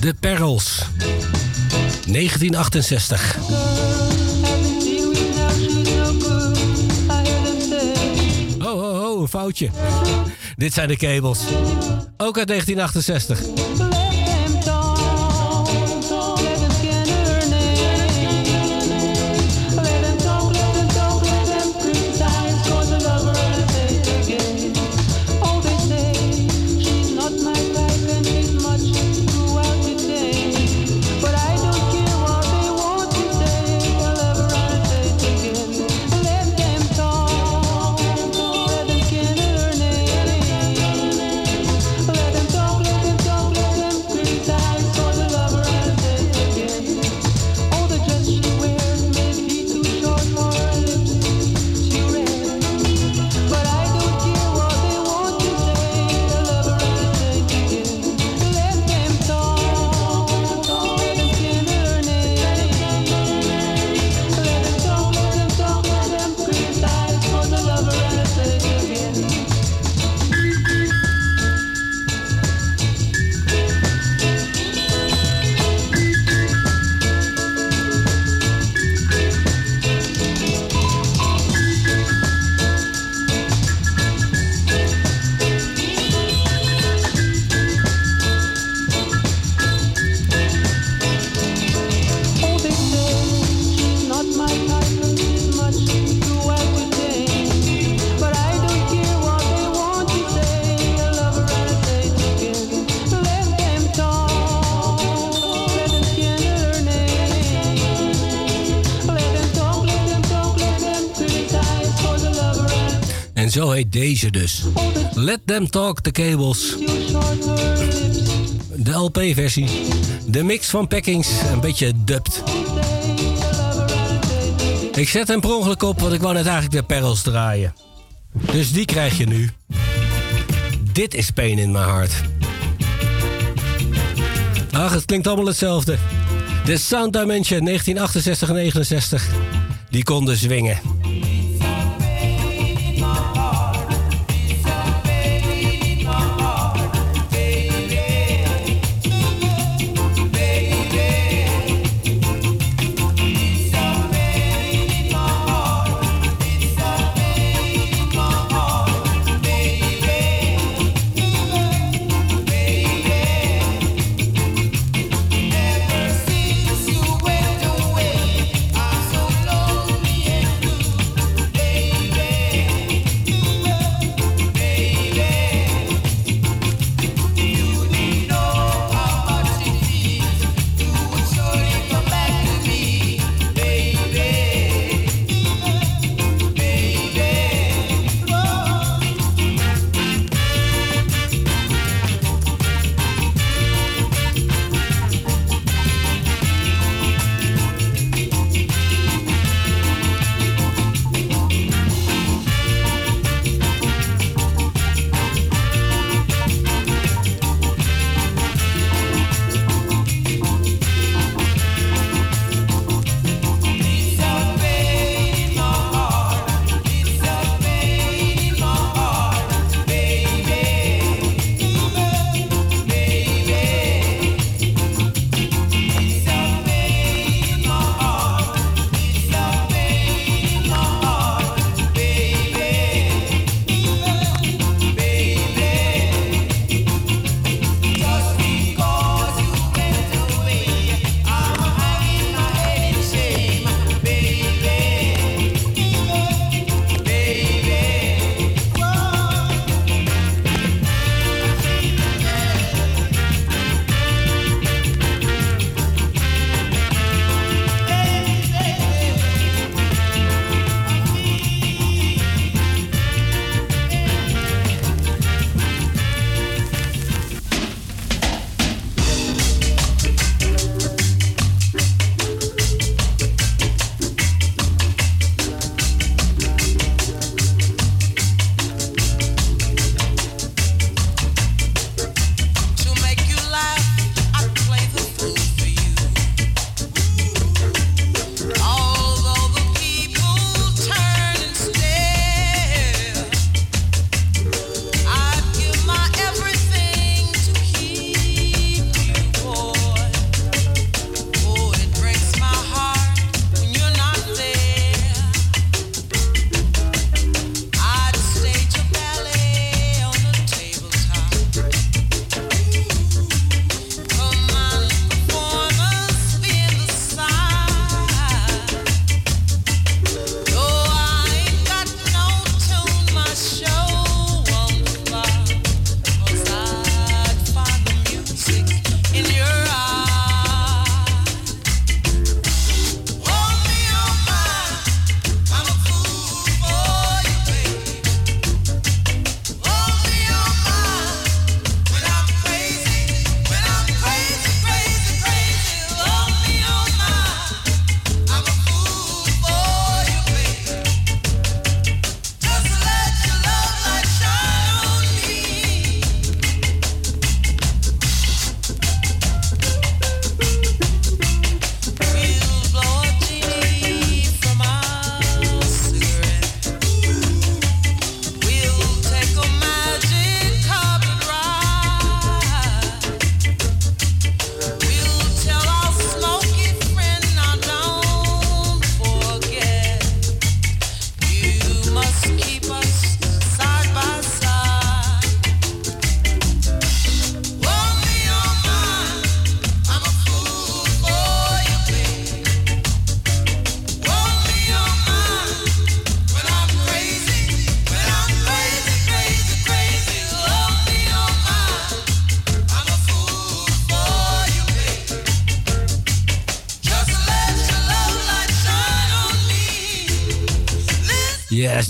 De Perils. 1968. Oh, oh, oh, een foutje. Dit zijn de kabels. Ook uit 1968. Deze dus. Let them talk, the cables. De LP-versie. De mix van packings, een beetje dubbed. Ik zet hem per ongeluk op, want ik wou net eigenlijk de perls draaien. Dus die krijg je nu. Dit is Pain in My Heart. Ach, het klinkt allemaal hetzelfde. De Sound Dimension 1968-69. Die konden zwingen.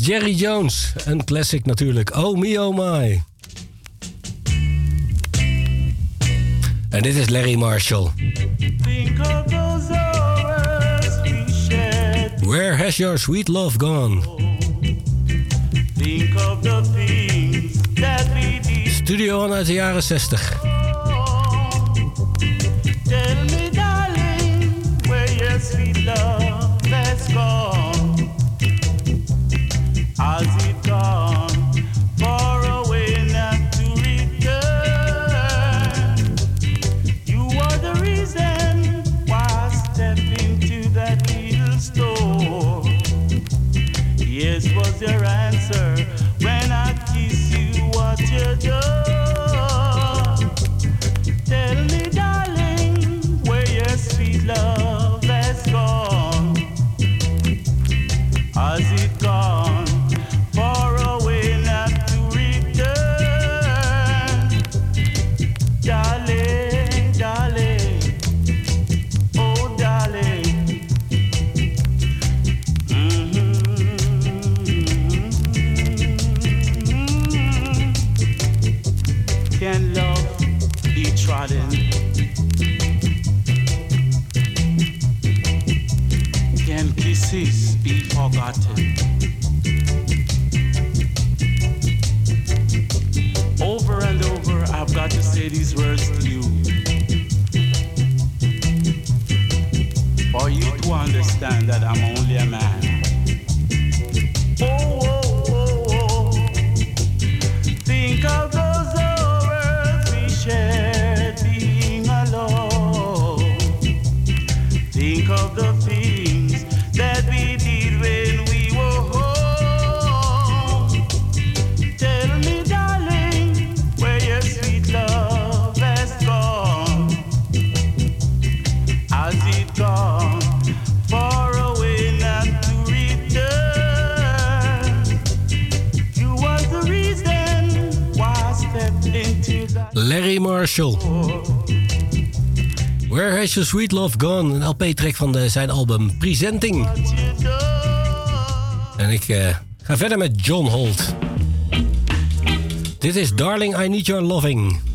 Jerry Jones. Een classic natuurlijk. Oh me, oh my. En dit is Larry Marshall. Where has your sweet love gone? Studio uit de jaren 60. Where Has Your Sweet Love Gone? Een LP-track van de, zijn album Presenting. En ik eh, ga verder met John Holt. Dit is Darling, I Need Your Loving.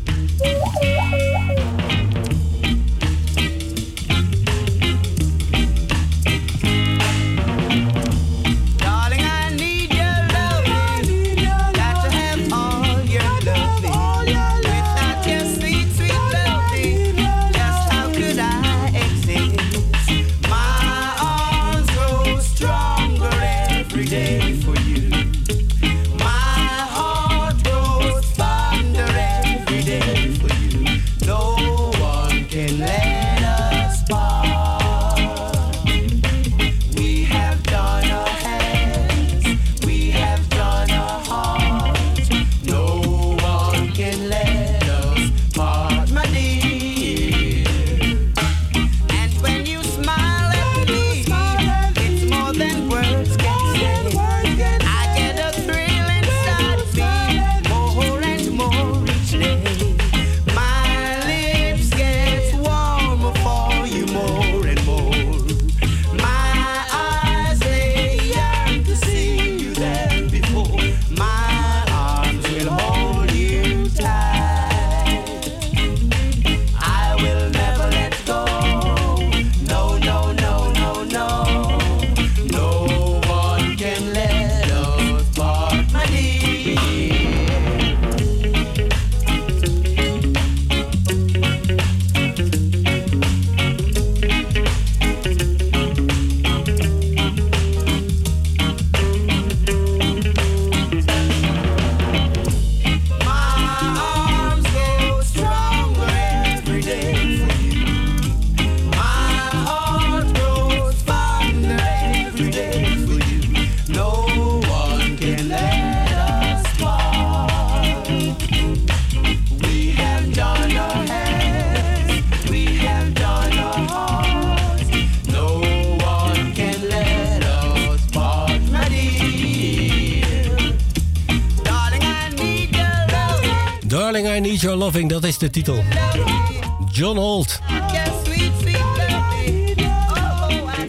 Need Your Loving, dat is de titel. John Holt.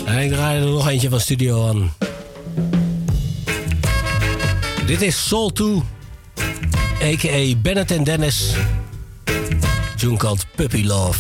En ik draai er nog eentje van Studio aan. Dit is Soul 2, a.k.a. Bennett Dennis. June called Puppy Love.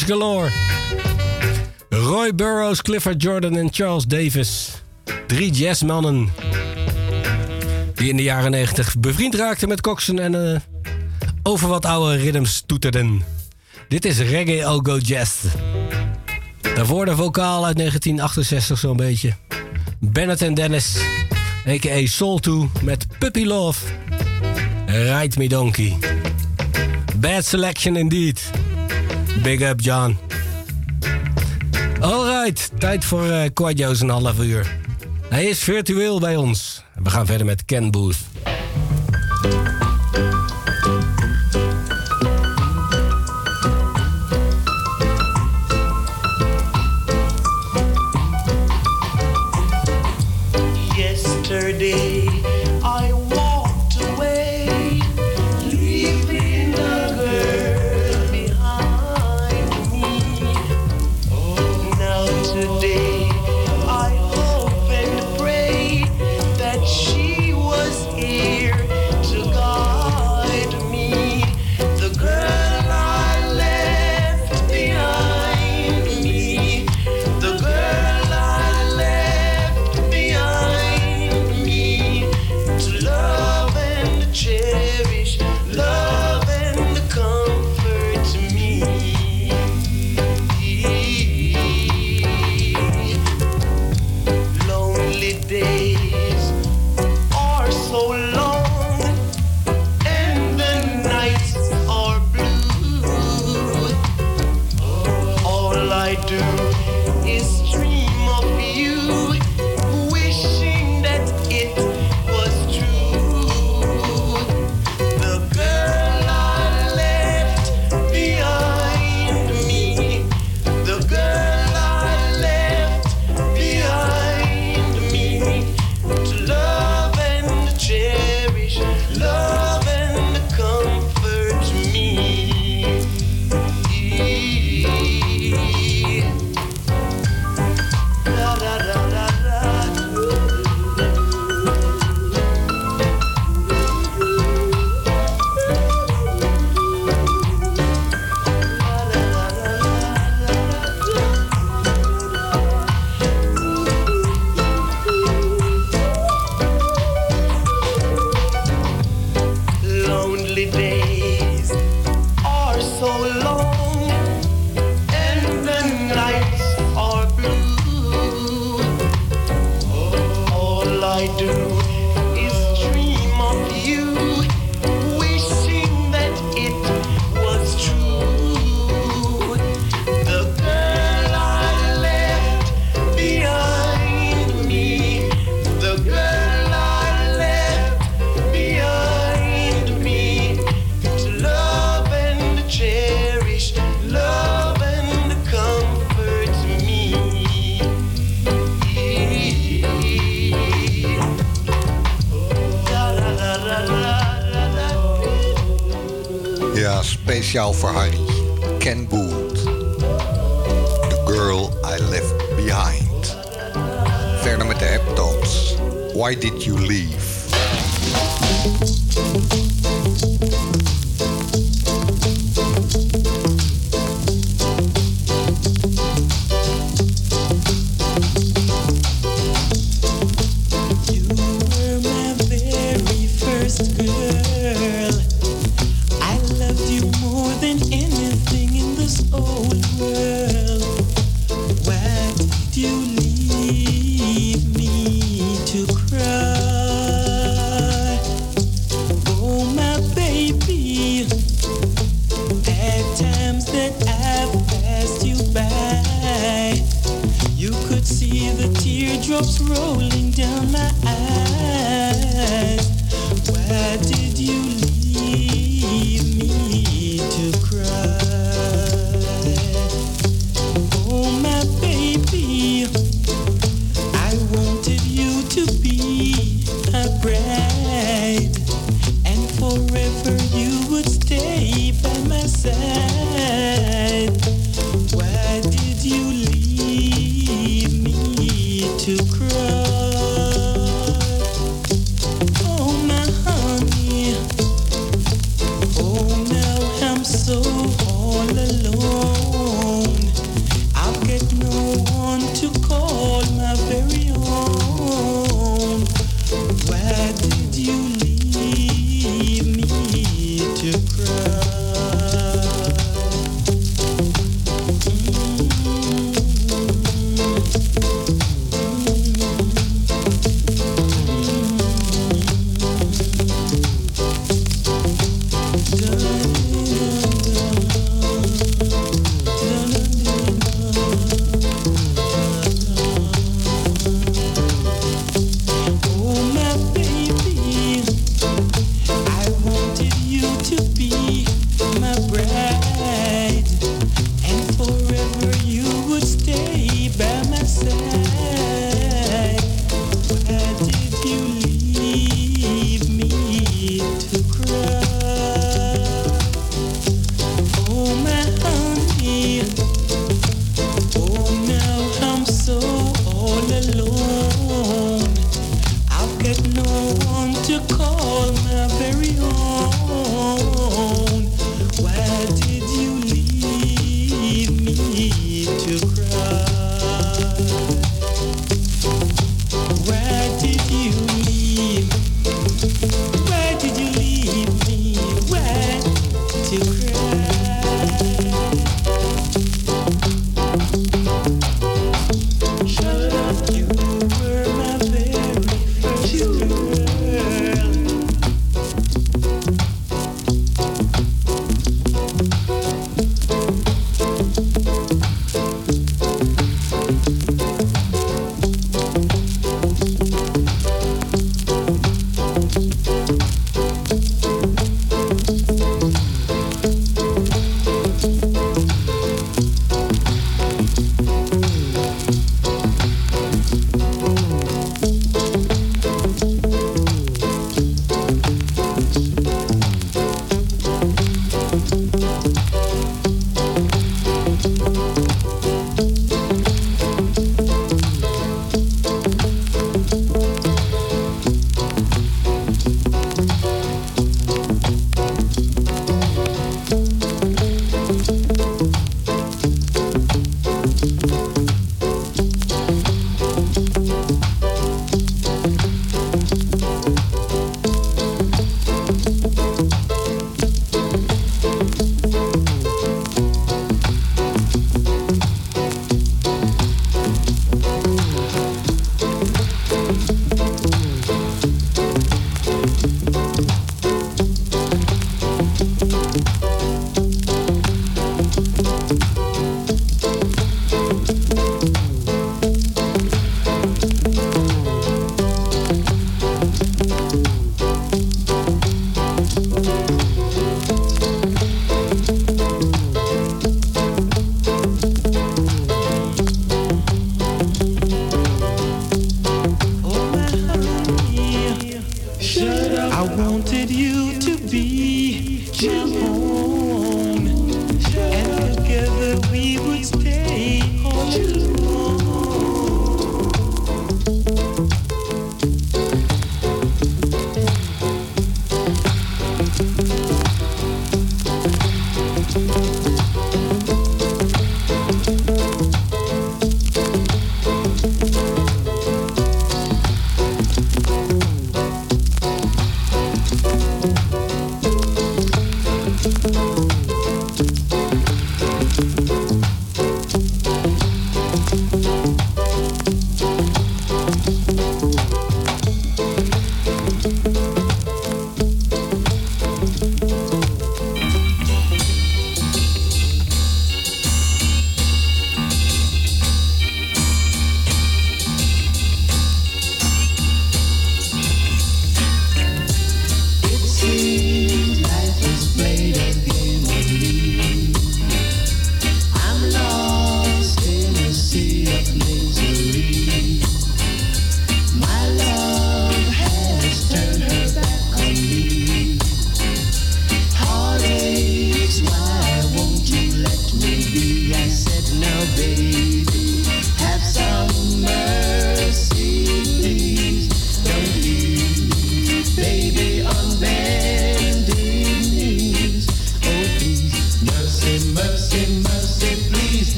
Galore. Roy Burroughs, Clifford Jordan en Charles Davis. Drie jazzmannen. Die in de jaren 90 bevriend raakten met Coxon en eh, over wat oude rhythms toeterden. Dit is Reggae al Go Jazz. Daarvoor de vocaal uit 1968 zo'n beetje. Bennett en Dennis, a.k.a. Soul 2 met Puppy Love. Ride Me Donkey. Bad selection indeed. Big up, John. Alright, tijd voor uh, een half uur. Hij is virtueel bij ons. We gaan verder met Ken Booth.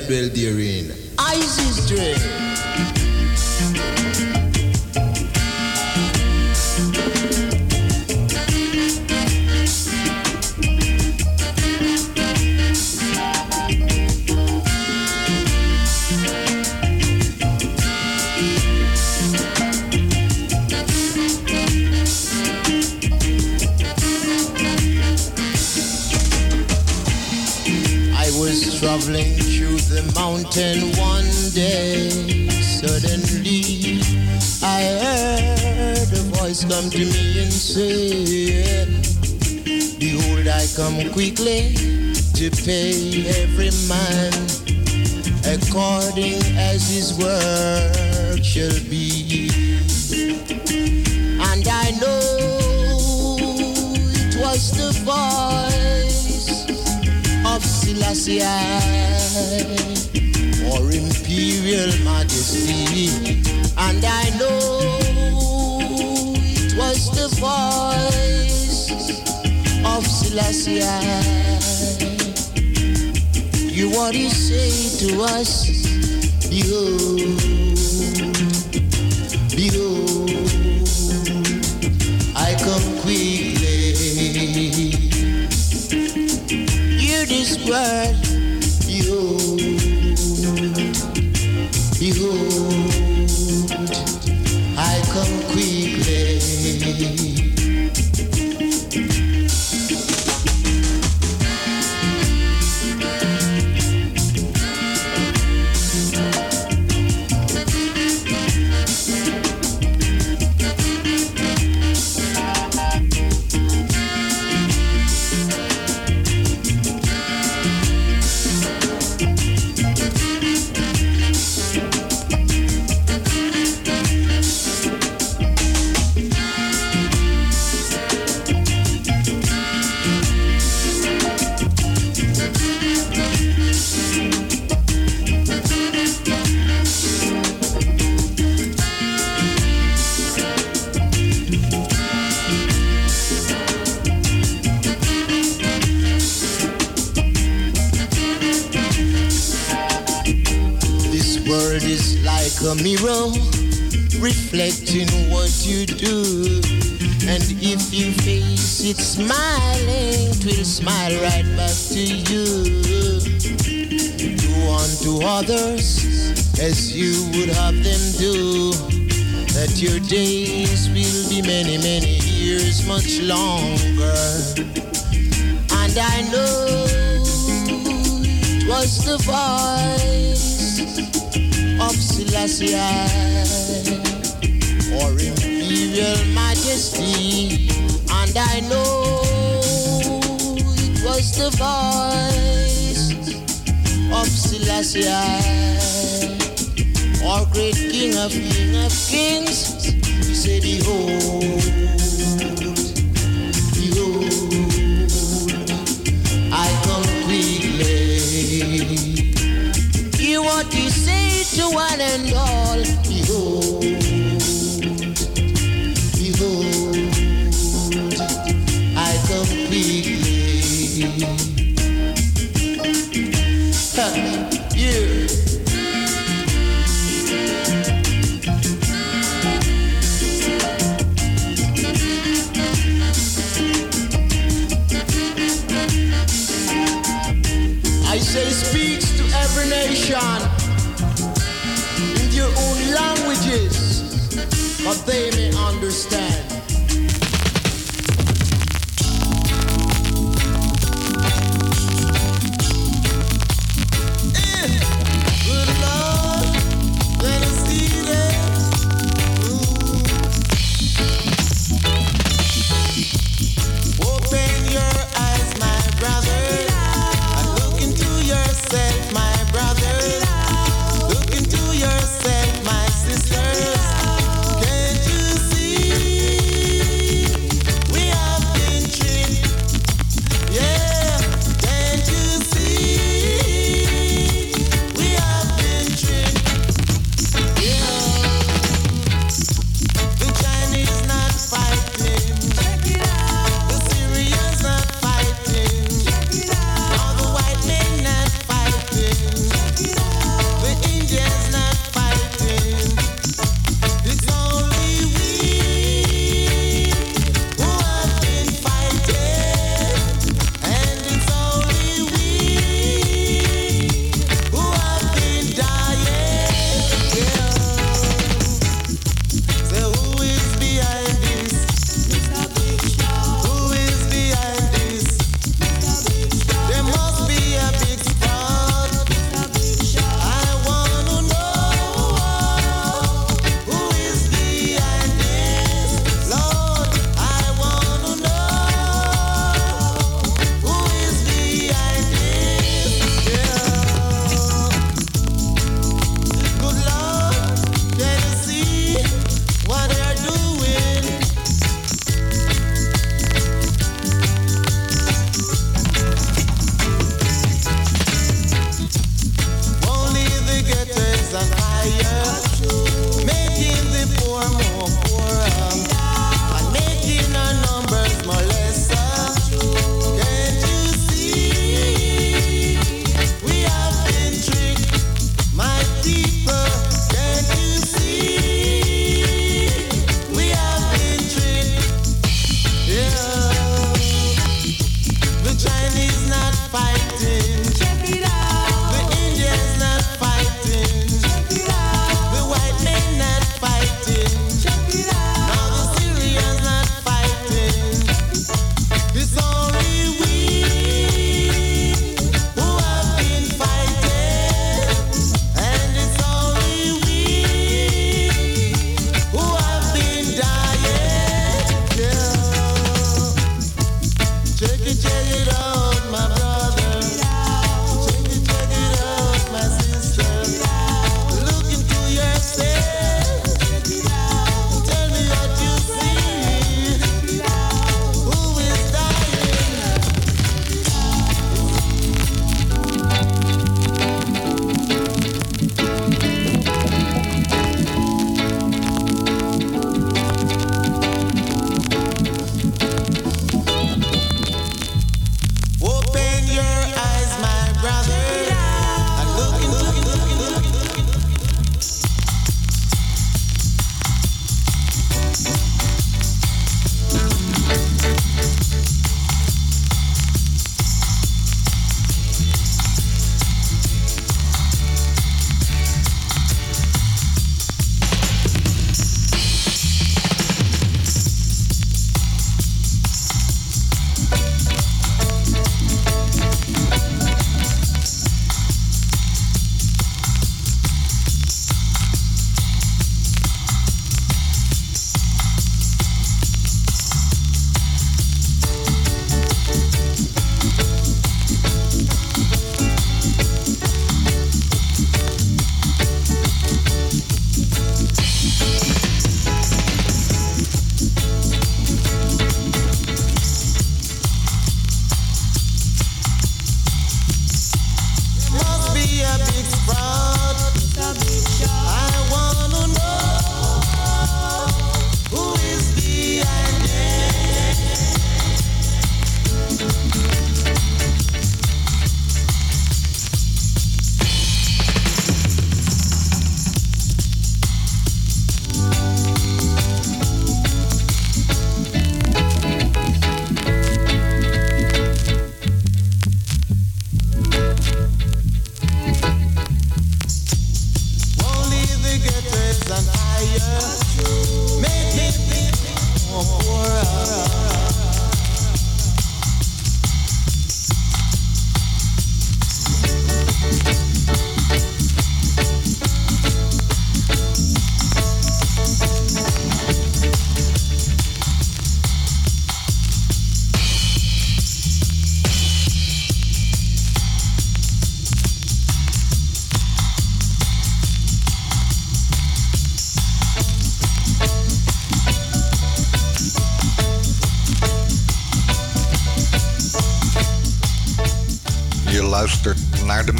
That dwell therein.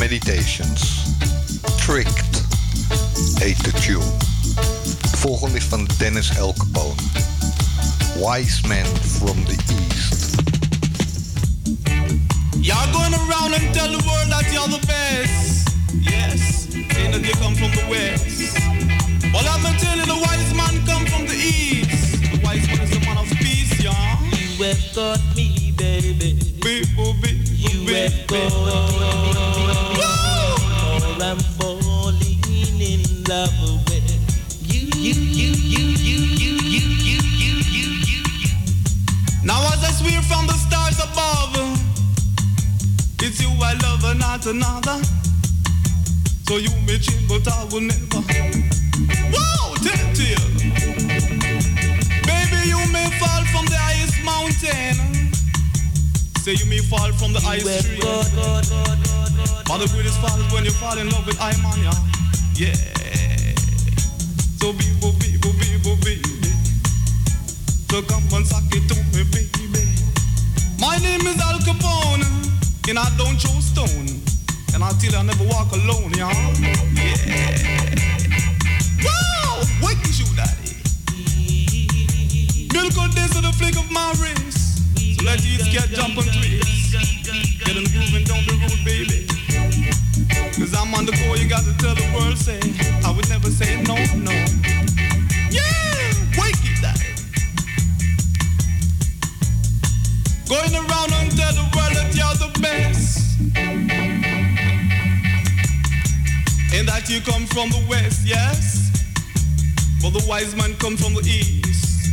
Meditations. Tricked heet de tune. De volgende is van Dennis Alcapone. Wise Man from the East. Y'all going around and tell the world that you're the best. Yes, saying that you come from the west. Well, I'm gonna tell you the wise man come from the east. The wise man is the man of peace, y'all. You have got me, baby. People, be, oh, oh, You have got me. Another. So you may change, but I will never. Whoa, tell to you. Baby, you may fall from the highest mountain. Say you may fall from the highest tree. But the greatest fall is when you fall in love with I man, yeah. Yeah. So people, people, people, baby. So come and suck it to me, baby. My name is Al Capone, and I don't show stone. And I'll tell you, I'll never walk alone, y'all. Yeah. Whoa! Wake and shoot, daddy. Miracle dance of the flick of my wrist. So let these get jumping trees. Get in moving down the don't baby. Cause I'm on the go, you got to tell the world, say, I would never say no, no. Yeah! Wake it, daddy. Going around that you come from the west, yes? But the wise man comes from the east.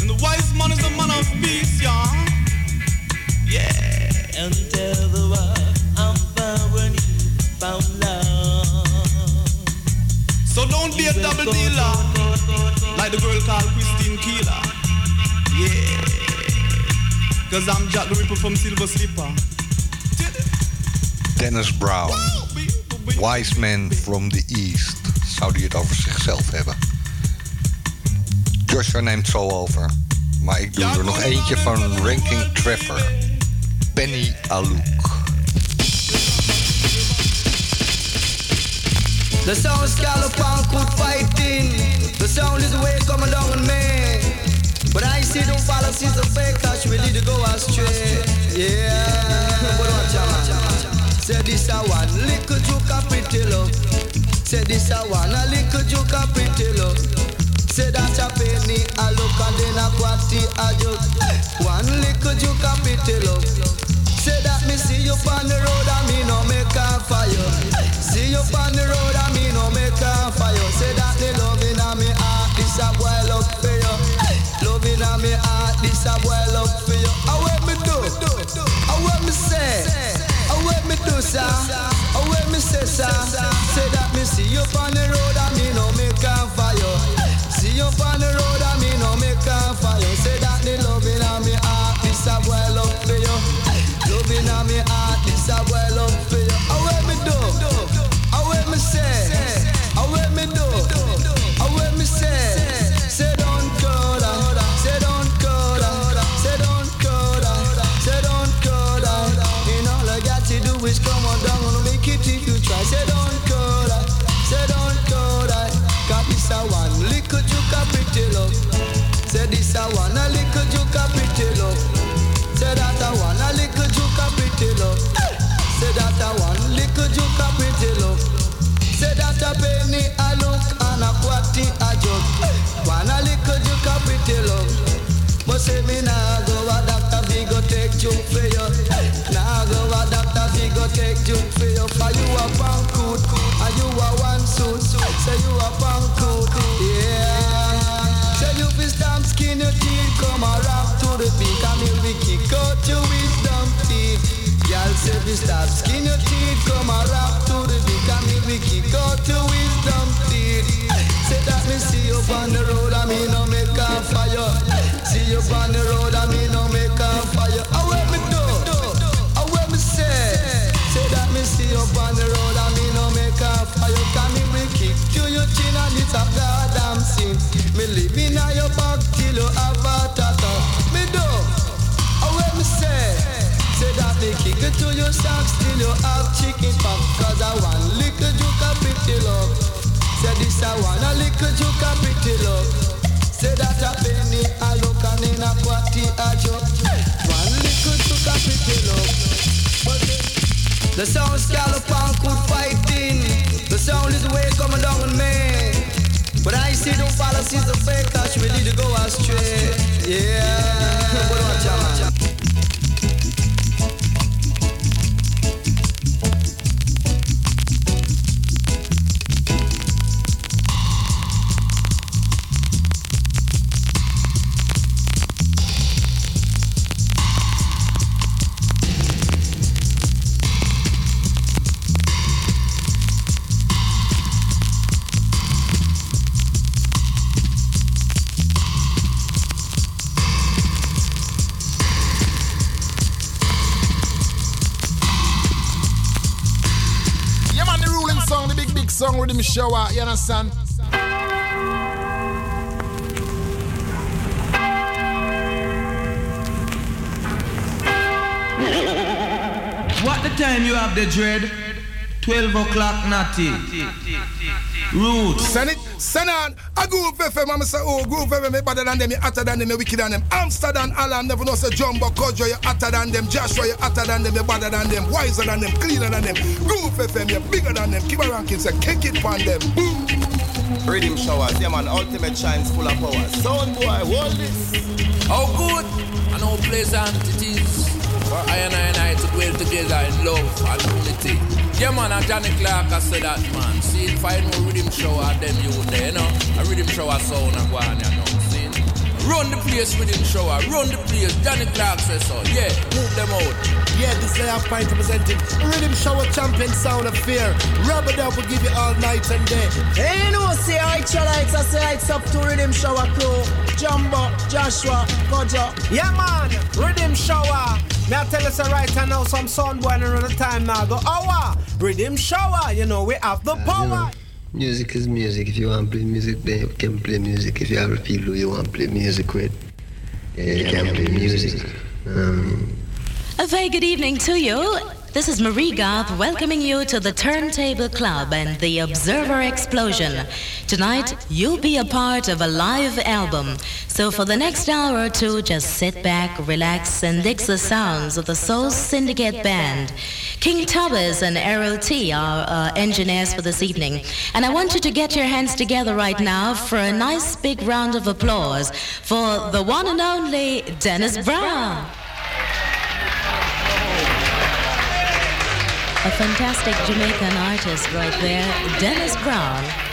And the wise man is the man of peace, yeah? Yeah. And tell the world I'm found when you found love. So don't be a double dealer. Like the girl called Christine Keeler. Yeah. Cause I'm Jack the Ripper from Silver Slipper. Dennis Brown. Wise Man from the East. Zou die het over zichzelf hebben? Joshua neemt zo over. Maar ik doe er nog eentje van Ranking Trevor. Penny Alouk. The sound scallop and good fighting. The sound is way coming down on me. But I see don't follow since the fake touch really to go astray. Yeah. Say this a one little joke a pretty love. Say this a one a little joke a pretty love. Say that a penny a look and then a quatty a joke. One little joke a pretty love. Say that me see you on the road and me no make a fire. See you on the road and me no make a fire. Say that the loving a me heart, this a boy love for you. Loving a me heart, this a boy love for you. How what me do? How what me say? What me do, sir? What me say, sir? Say that me see you on the road and me no make a fire. A penny a look and a quatty a joke. One a little juke a pretty love. But say me nah go a doctor fi go take juke for you. Nah go a doctor fi go take juke for you. For you a pancoot and you a one suit. Say you a pancoot, yeah. Say you fi stamp skin your teeth, come a rap to the beat and me we kick out your wisdom teeth. Y'all say fi stamp skin your teeth, come a rap to the beat kick out your wisdom teeth. Say that me see you on the road and me no make a fire. See you on the road and me that me kick it to your socks till you have chicken pop. Cause I want little juke a pretty love. Say this I want a little juke a pretty love. Say that a penny a look and in a quatty a joke. One little juke a pretty love. But the sound scallop and fighting. The sound is way coming down on me. But I see don't follow since the fake touch really to go astray. Yeah. But watch out. With the shower, you understand? What the time you have the dread? 12 o'clock, Natty. Roots. Send it, send on. A Groove FM, I'm say, oh, Groove FM, me better than them, you hotter than them, you wicked than them. Amsterdam, Alan, never know say Jumbo, Kojo, you hotter than them. Joshua, you hotter than them, you better than them. Wiser than them, cleaner than them. Groove FM, you bigger than them. Keep a ranking, say, kick it on them. Boom. Riddim Showers, yeah man, ultimate shines full of power. Sound boy, hold this. How good and how pleasant it is for I and I and I to dwell together in love and unity. Yeah man, and Johnny Clarke I said that man. See if I know Riddim Shower them you there, you know. A Riddim Shower sound and go on, you know. See? Run the place Riddim Shower, run the place. Johnny Clarke says so. Yeah, move them out. Yeah, this is our point presenting Riddim Shower Champion Sound of Fear. Rubber Dub will give you all night and day. Hey, you know, say I try lights, I say it's up to Riddim Shower crew. Jumbo, Joshua, Kojo. Yeah, man. Riddim Shower. Me I tell us right now some sound boy around the time now. Go hour. Riddim Shower. You know we have the power. Music is music. If you want to play music, then you can play music. If you have a feel you want to play music with, then you can play music. Um, A very good evening to you. This is Marie Goth welcoming you to the Turntable Club and the Observer Explosion. Tonight, you'll be a part of a live album. So for the next hour or two, just sit back, relax, and dig the sounds of the Soul Syndicate Band. King Thomas and Errol T are uh, engineers for this evening. And I want you to get your hands together right now for a nice big round of applause for the one and only Dennis Brown. A fantastic Jamaican artist right there, Dennis Brown.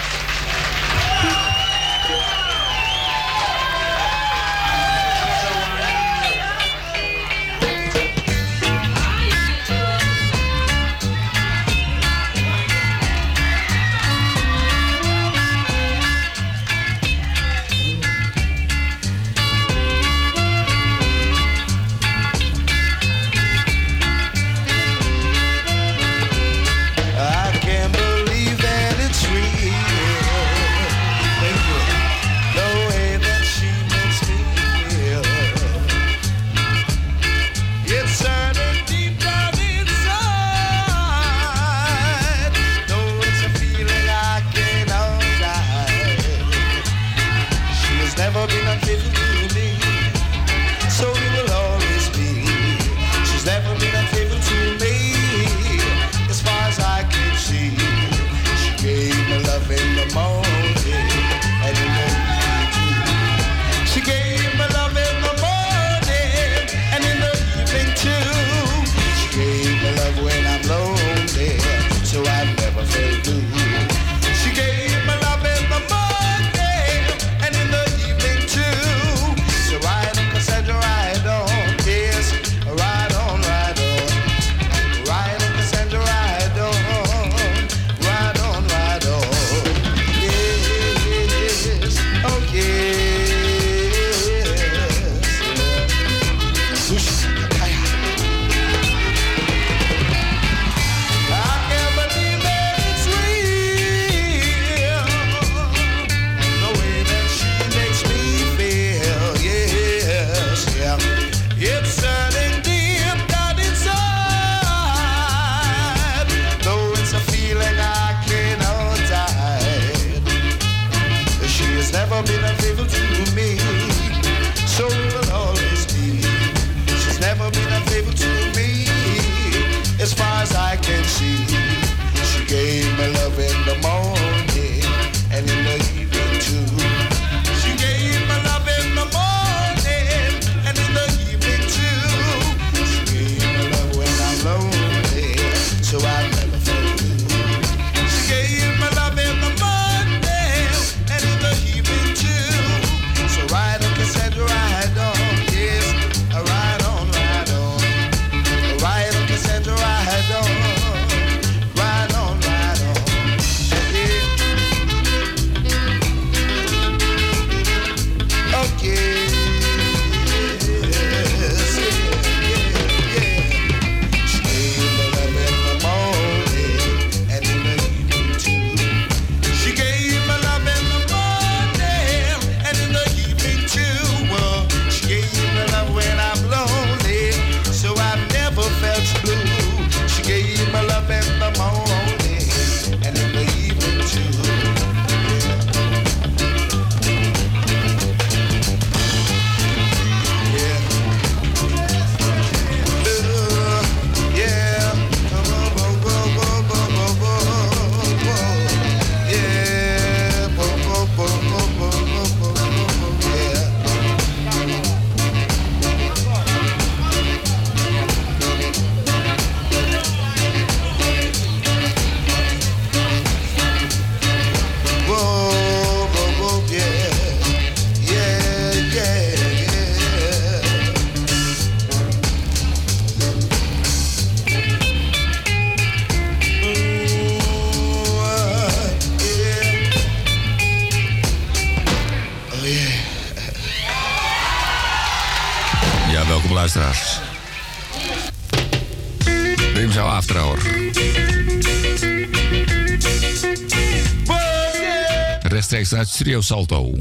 Uit Studio Salto.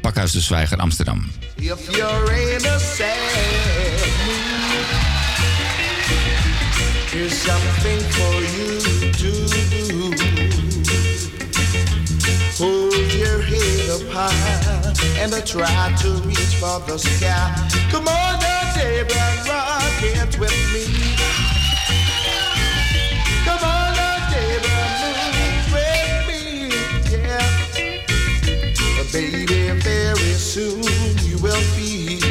Pakhuis de Zwijger, Amsterdam. Here's something for you to do. Hold your head up high and try to reach for the sky. Come on now, Dave, and rock it with me. Baby, very soon you will feel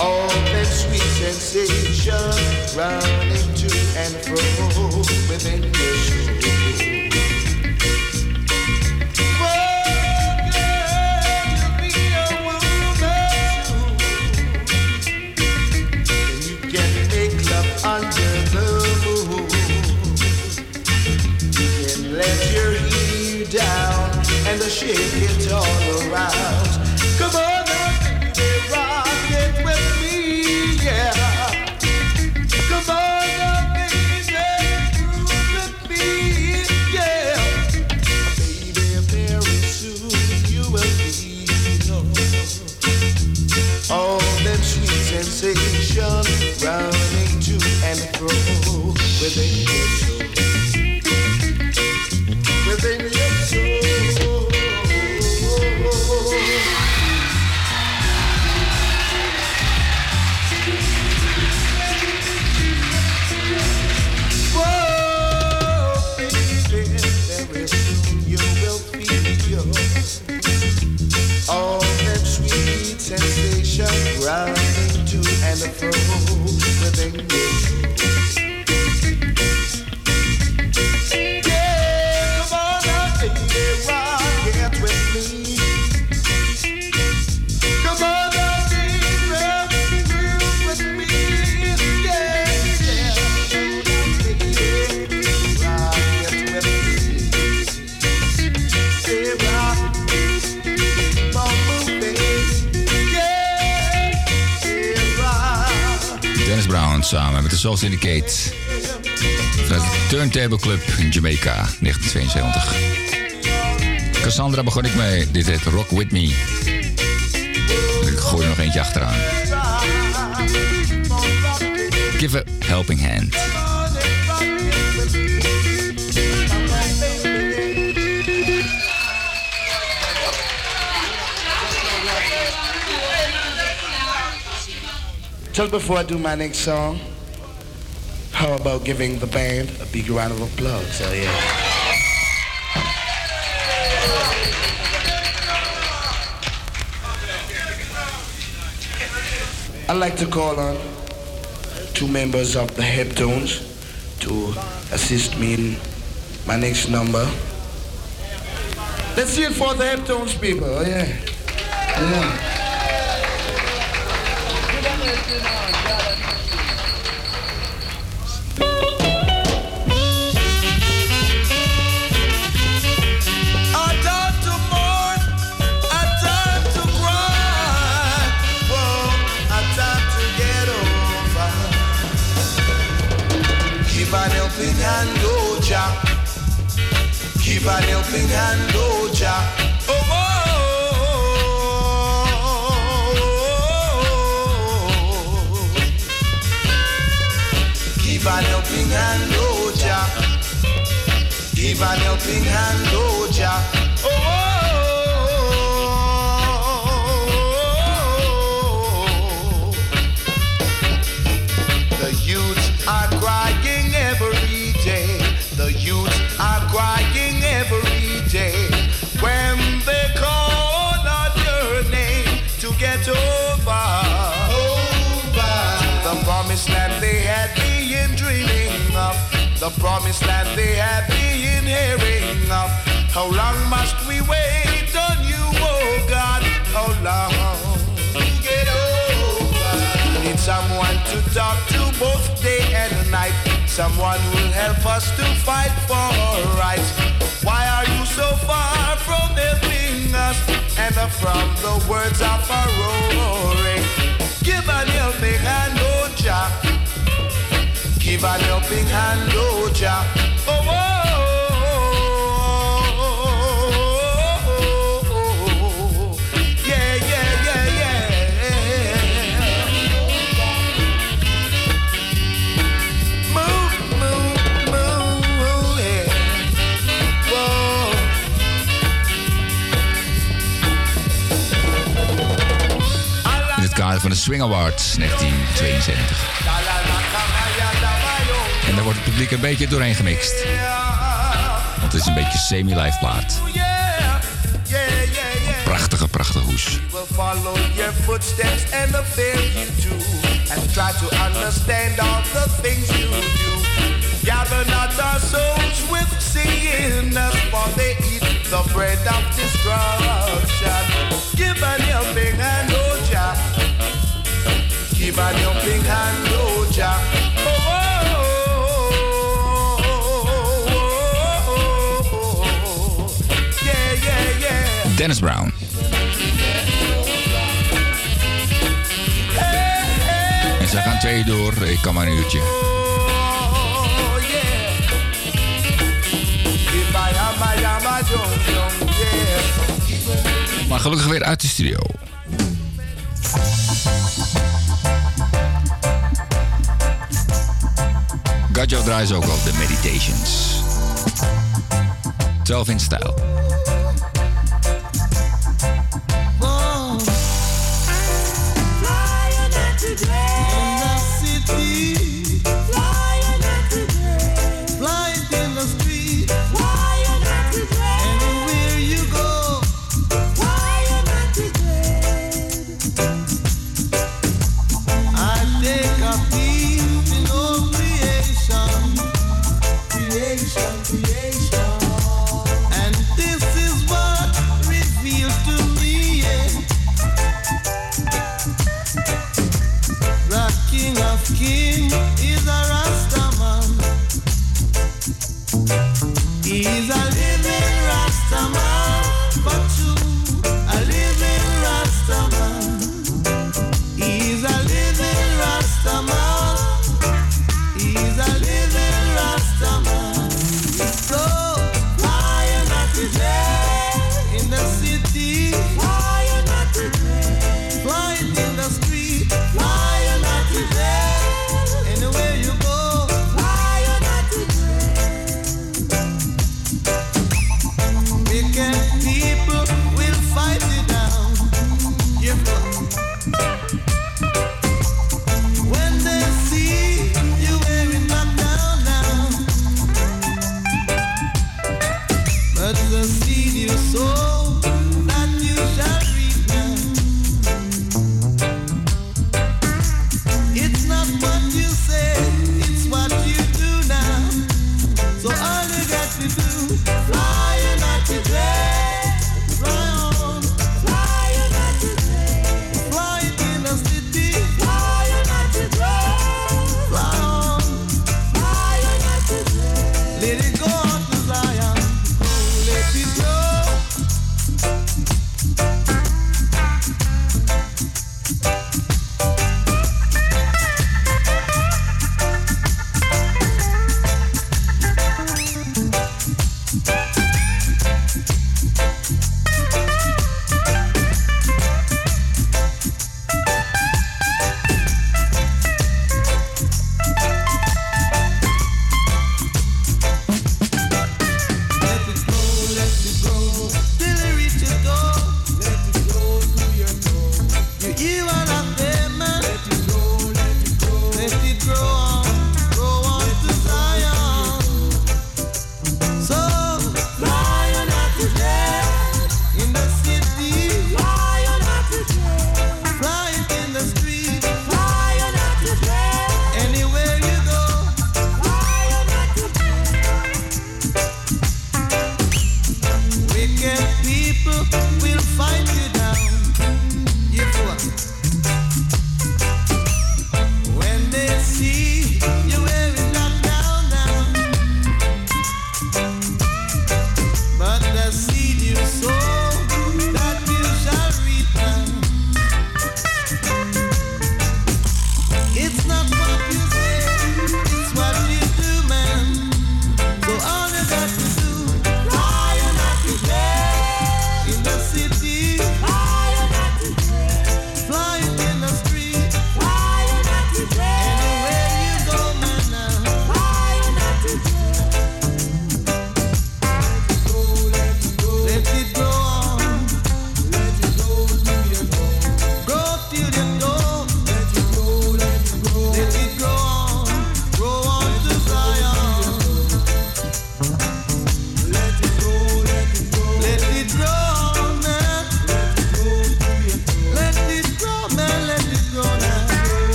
all that sweet sensation running Syndicate. Vanuit de Turntable Club in Jamaica, 1972. Cassandra begon ik mee. Dit heet Rock With Me. Ik gooi er nog eentje achteraan. Give a helping hand. Just before I do my next song, about giving the band a big round of applause? So yeah. I'd like to call on two members of the Heptones to assist me in my next number. Let's see it for the Heptones people, oh yeah. Yeah. Give an helping hand, oh Jah. Give an helping hand, oh Jah. Oh, the youths are The promised land they had been hearing of. How long must we wait on you, oh God? How long? Get over. Need someone to talk to both day and night. Someone who'll help us to fight for our rights. Why are you so far from helping us, and from the words of our roaring. Give an helping hand, oh Jah. Give an helping hand, oh Jah. Oh, oh, oh, oh, oh. yeah, yeah, yeah, yeah. Move, move, move, yeah. Whoa. In het kader van de Swing Awards 1972. Daar wordt het publiek een beetje doorheen gemixt. Want het is een beetje semi-live plaat. Prachtige, prachtige hoes. Gather not our souls with sinners, for they eat the bread of destruction. Give an helping hand, oh Jah. Give an helping hand, oh Jah. Oh, oh, Dennis Brown. En ze gaan twee door. Ik kan maar een uurtje. Maar gelukkig weer uit de studio. Gajo draait ook al de Meditations. 12 in stijl.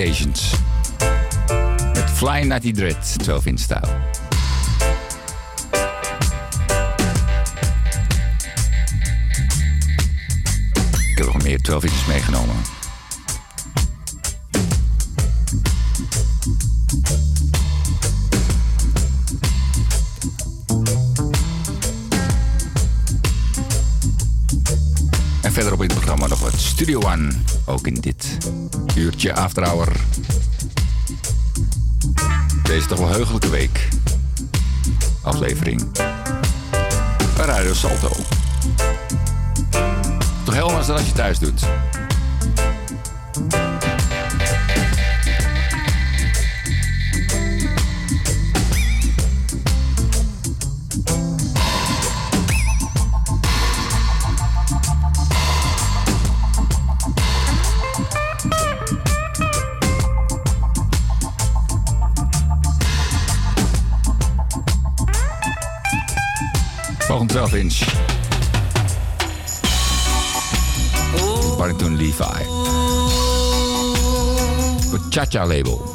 Temptations. Met Fly Natty Dread, 12 in stijl. Ik heb nog meer 12 inches meegenomen. En verder op dit programma nog wat Studio One, ook in dit uurtje after hour. Deze toch wel heugelijke week. Aflevering. Radio Salto. Toch heel anders dan als je thuis doet. Our label.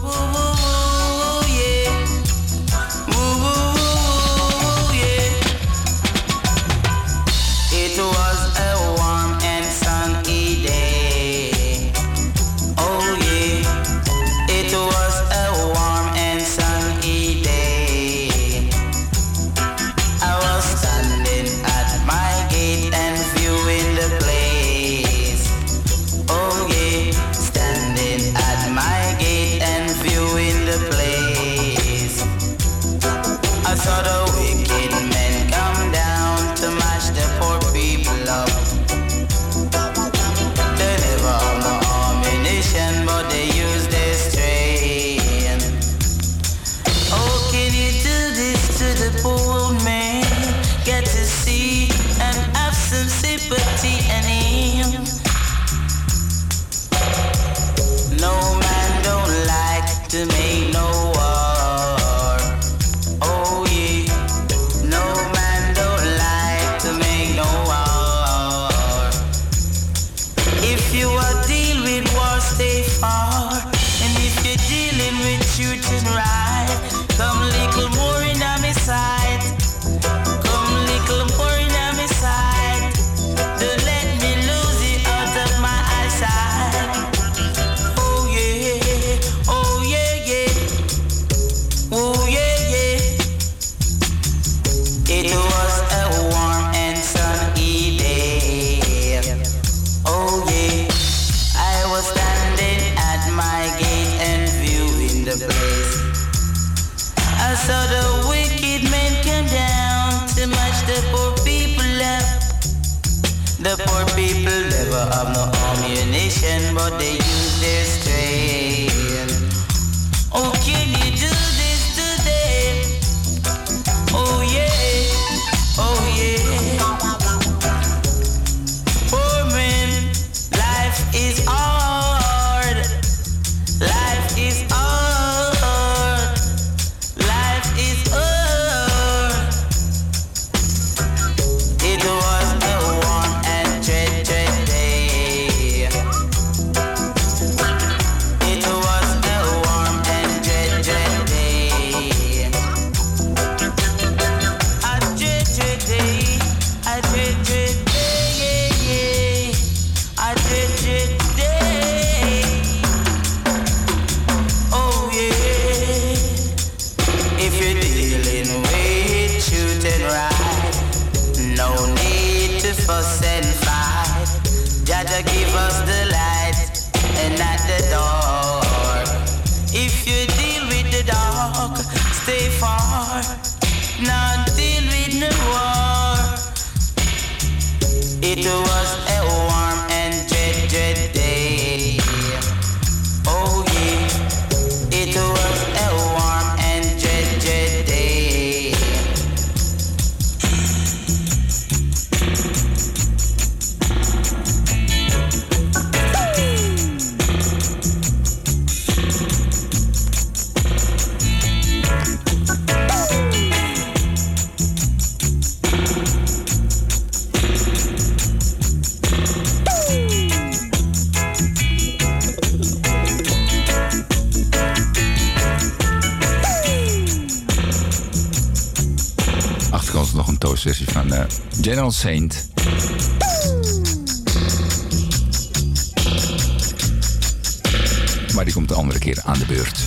Maar die komt de andere keer aan de beurt.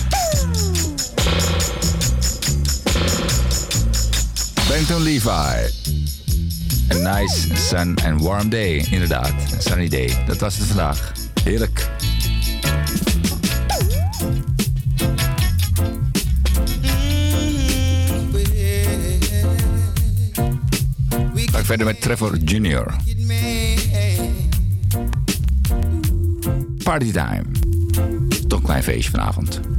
Benton Levi. A nice sun and warm day. Inderdaad, sunny day. Dat was het vandaag. Heerlijk. Trevor Jr. Partytime. Toch mijn feestje vanavond.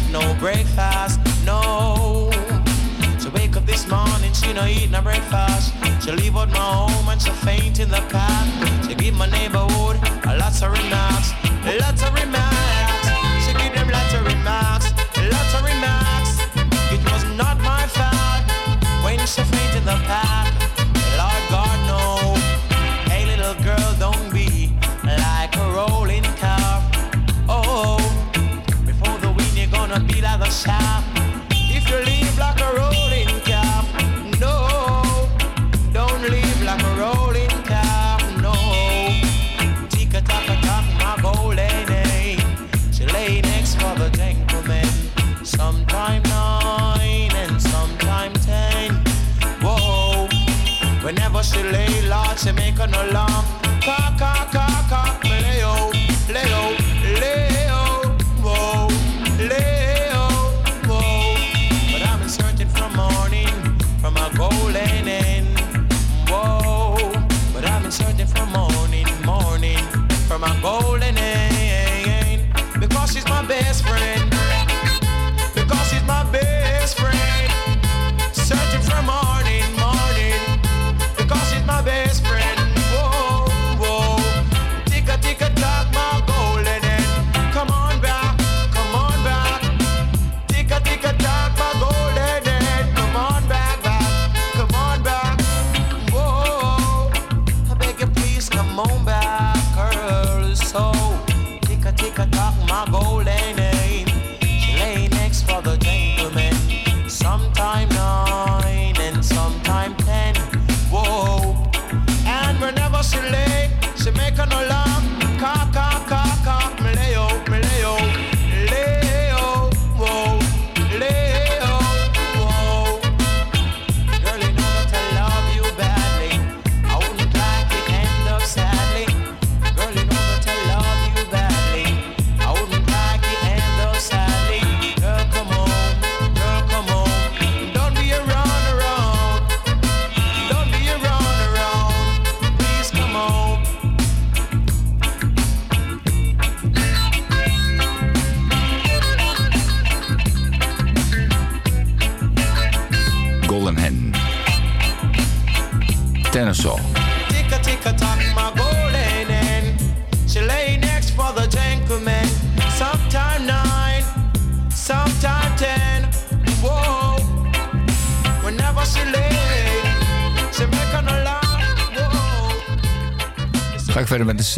no breakfast, no. She wake up this morning, she no eat no breakfast. She leave out my home and she faint in the path. She give my neighborhood a lot of remarks, lots of remarks.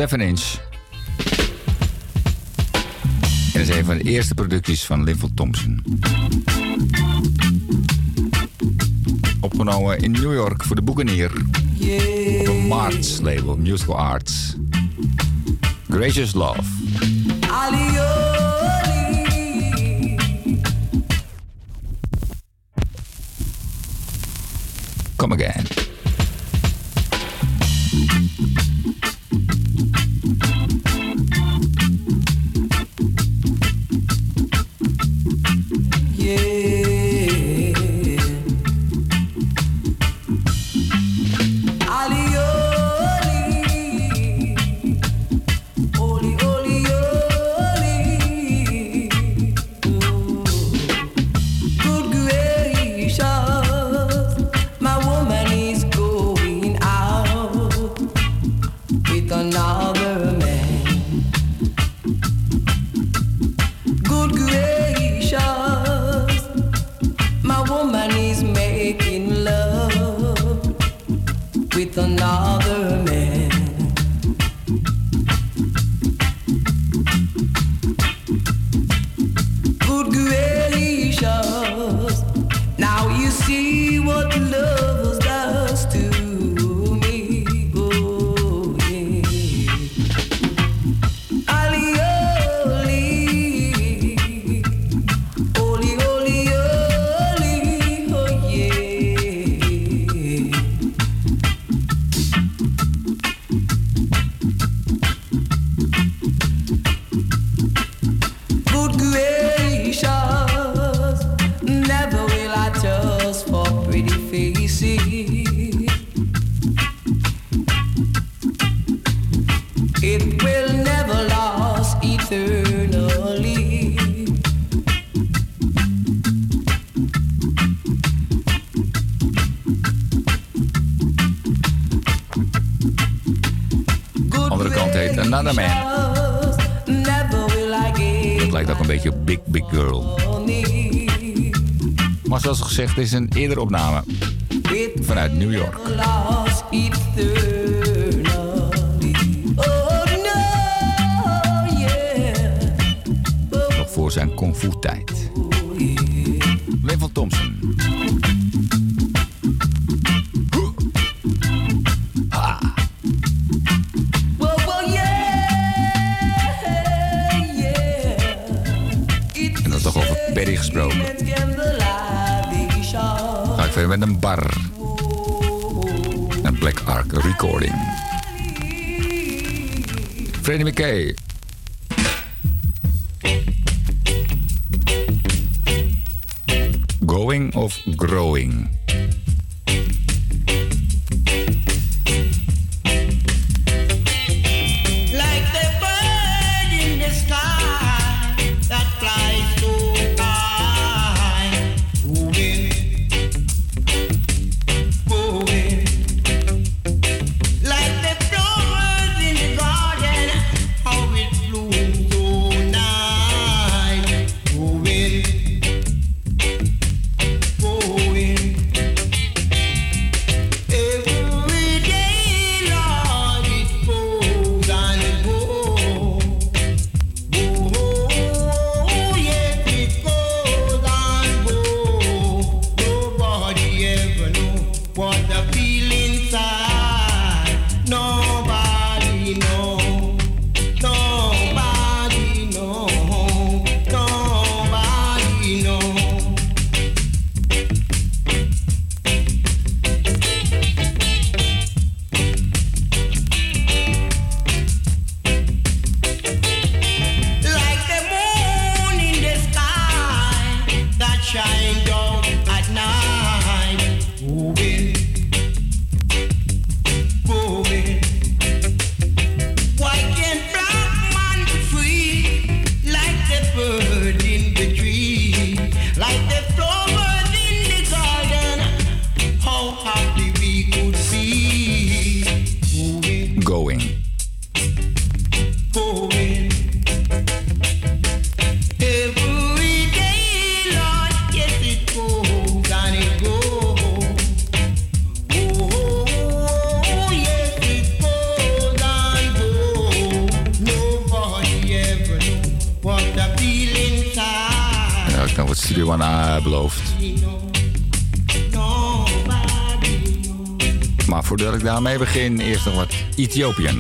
7 Inch. En is een van de eerste producties van Linville Thompson. Opgenomen in New York voor de Boekenier. Op een Marts label, Musical Arts. Gracious Love. Another Man. Dat lijkt ook een beetje op Big Big Girl. Maar zoals gezegd, is een eerdere opname. Vanuit New York. Nog voor zijn kung fu. Wim van Thompson. horen met een bar. Een Black Ark recording. Freddie McKay. Going of growing? Ethiopië.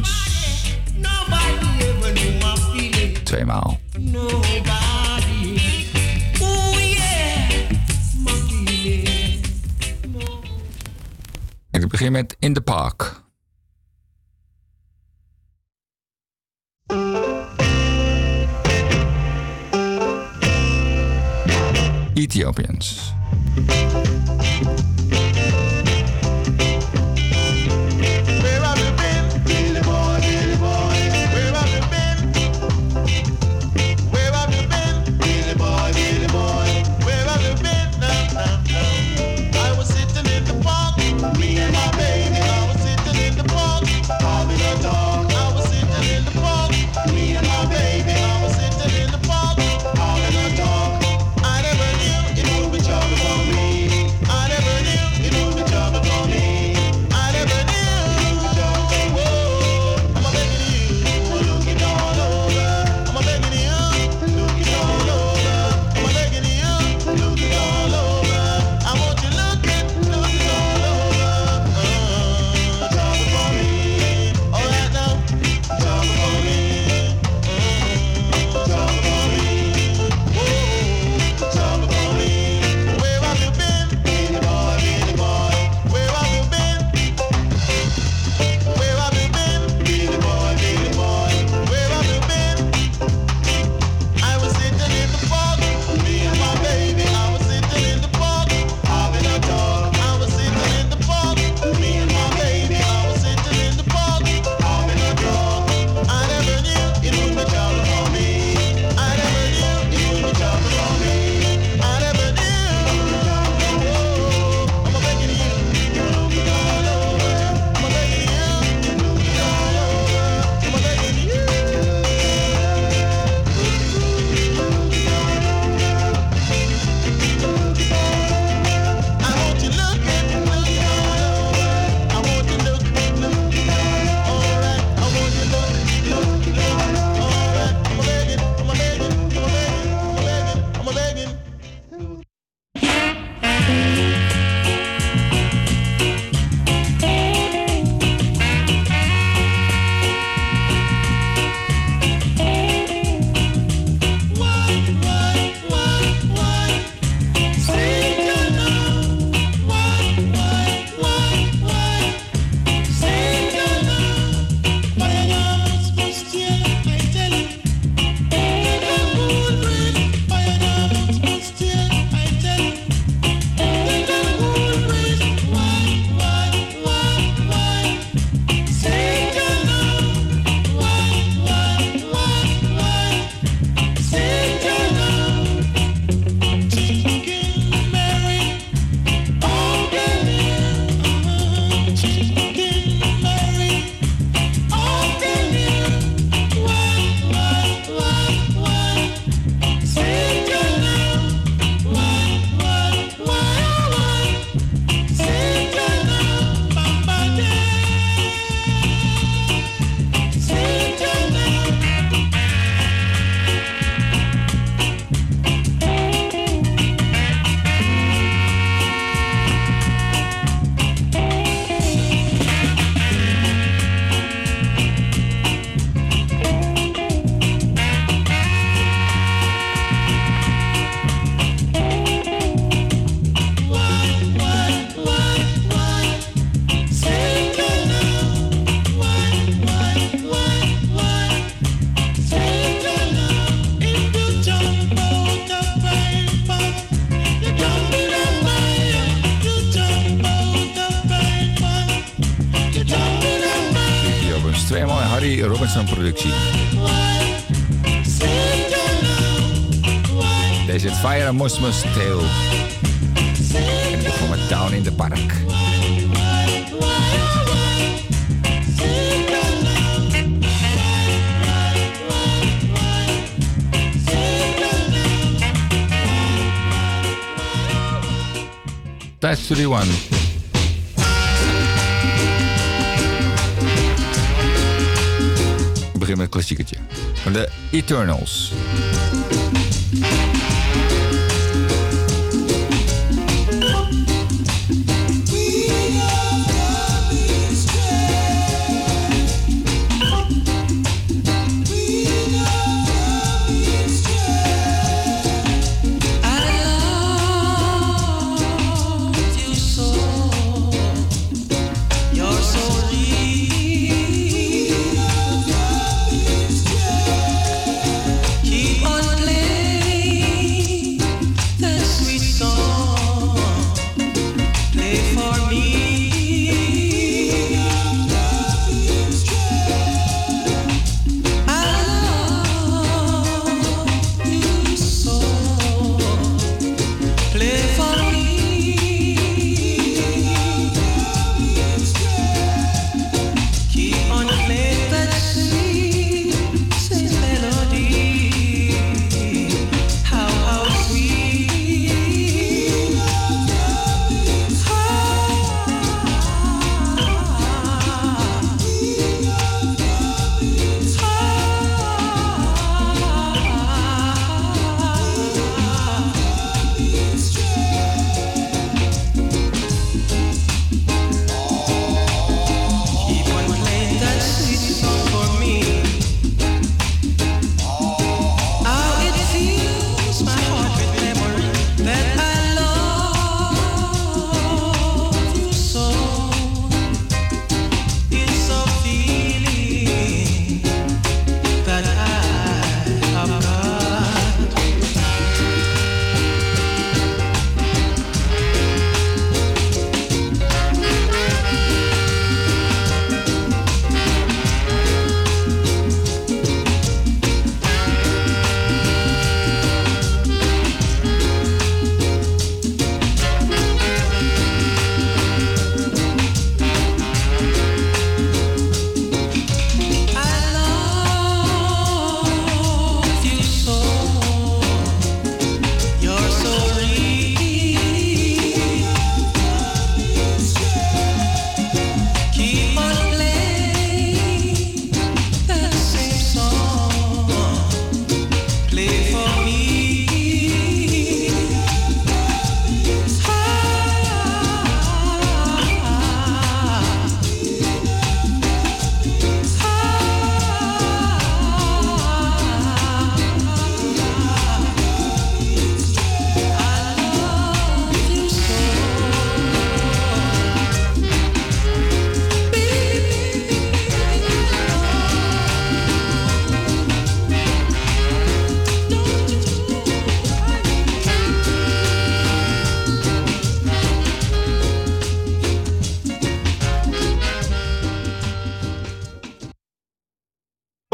Het Fire and Mosmus Tale.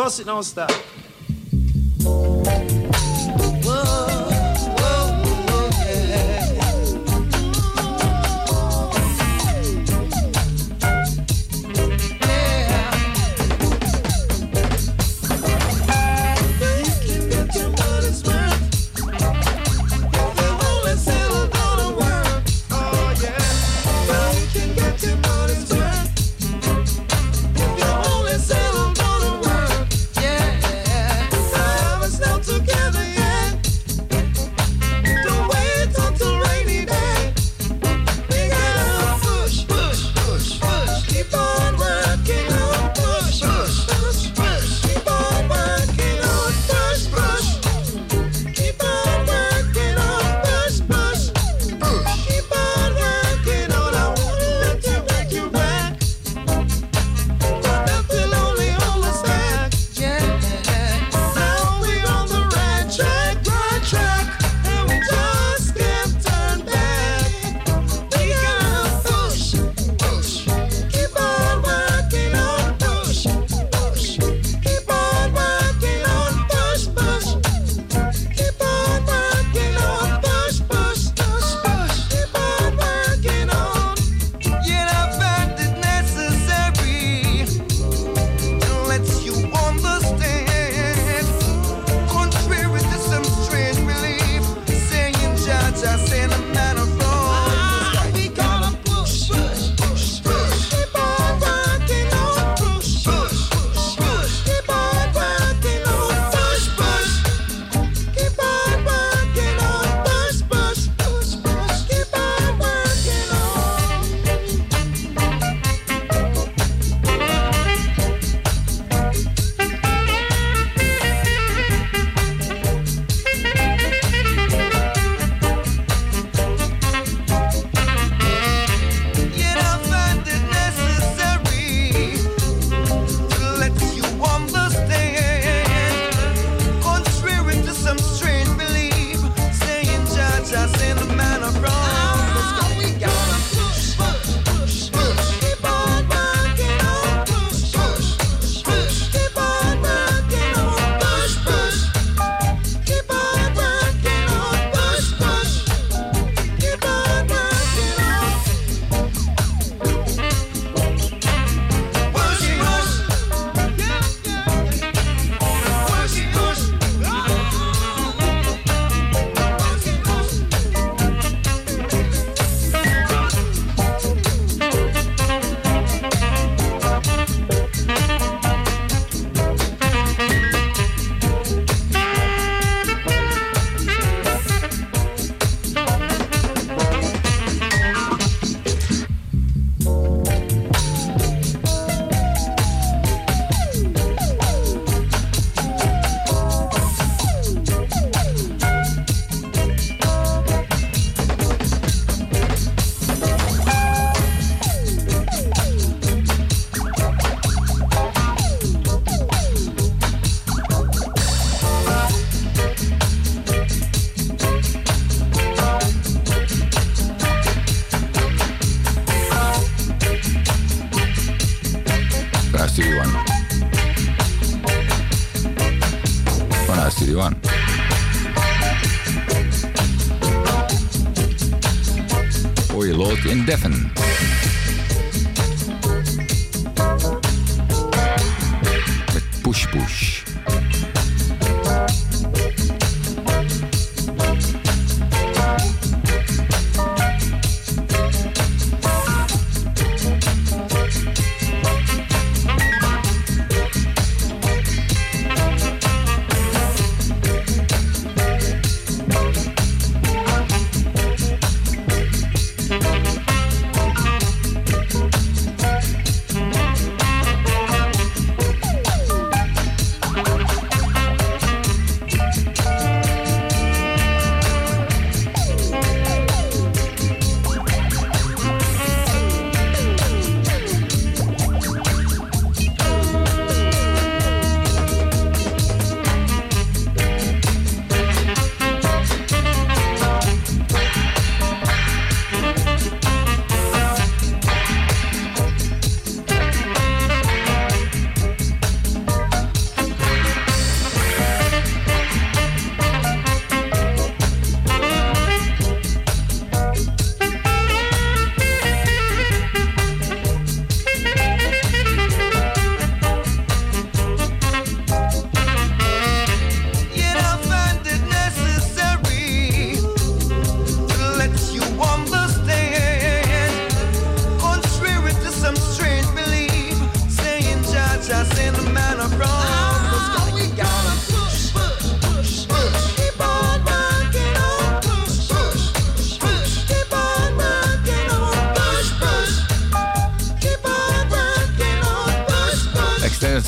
Bust it, don't stop. Yeah.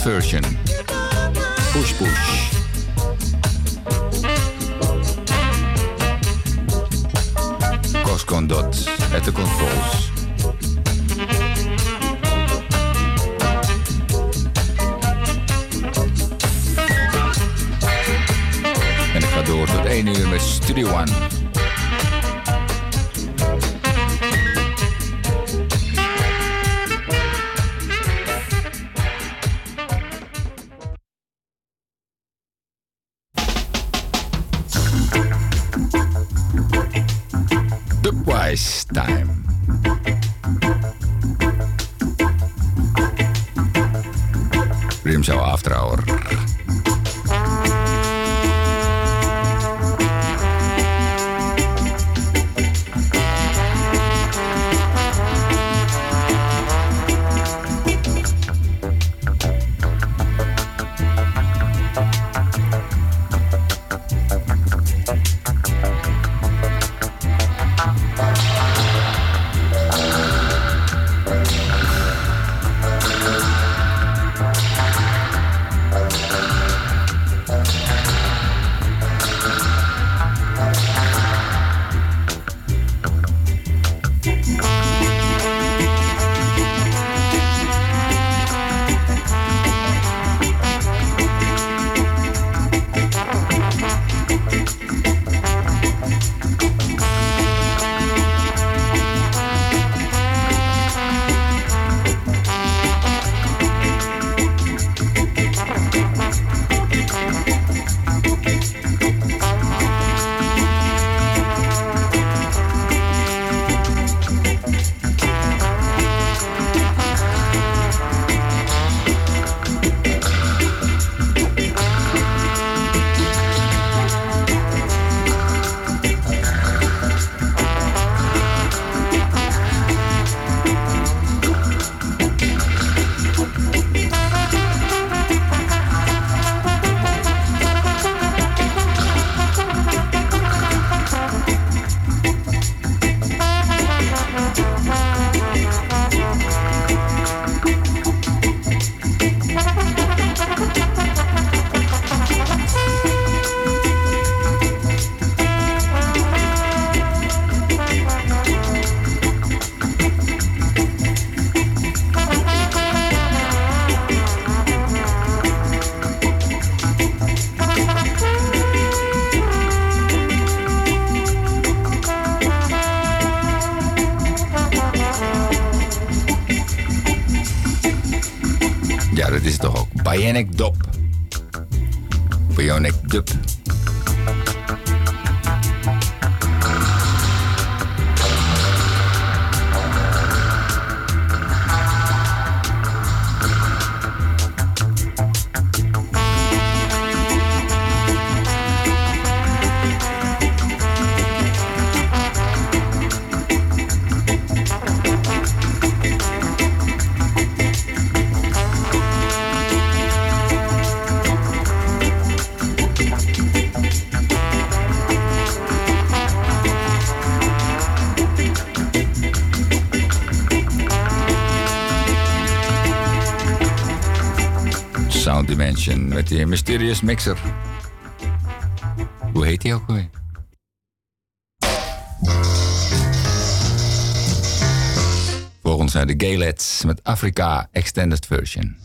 version. Push push. Coscondot at the controls. En ik ga door tot 1 uur met Studio One. Mysterious Mixer. Hoe heet die ook alweer? Volgens zijn de Gaylets met Afrika Extended Version.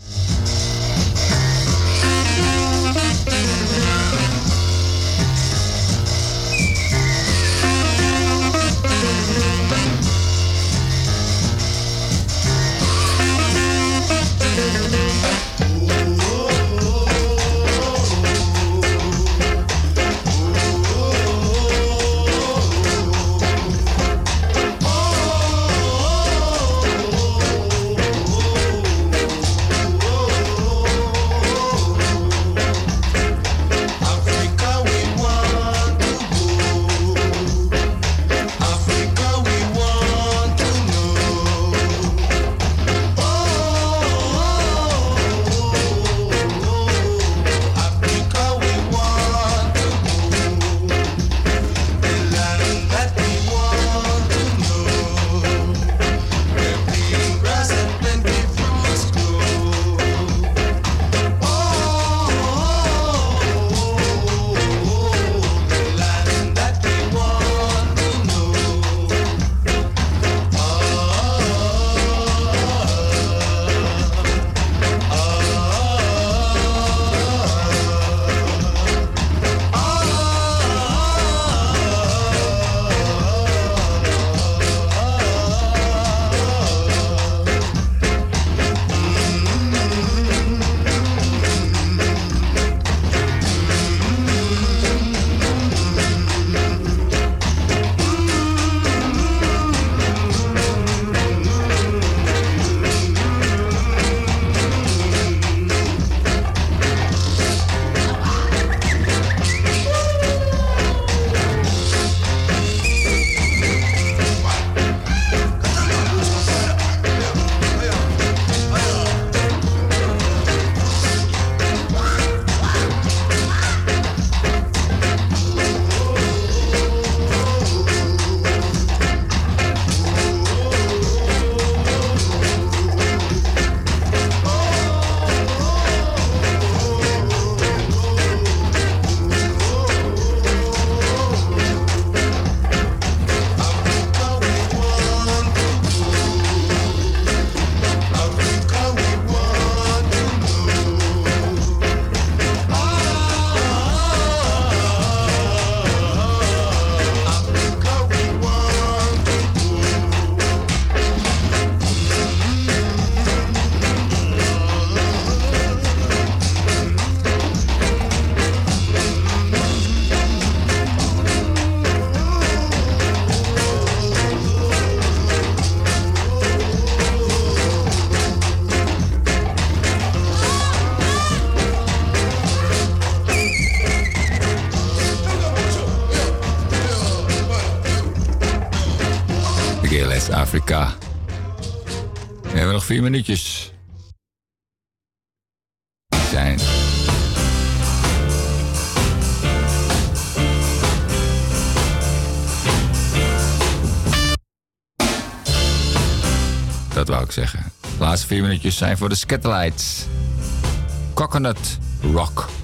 Vier minuutjes. Zijn. Dat wou ik zeggen. De laatste vier minuutjes zijn voor de Scatterlights. Coconut Rock.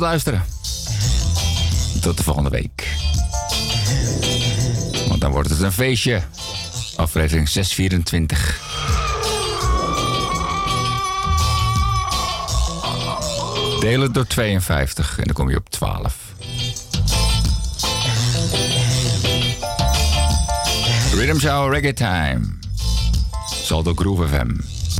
Luisteren. Tot de volgende week. Want dan wordt het een feestje. Aflevering 624. Deel het door 52 en dan kom je op 12. Rhythm Show Reggae Time. Salto Groove FM.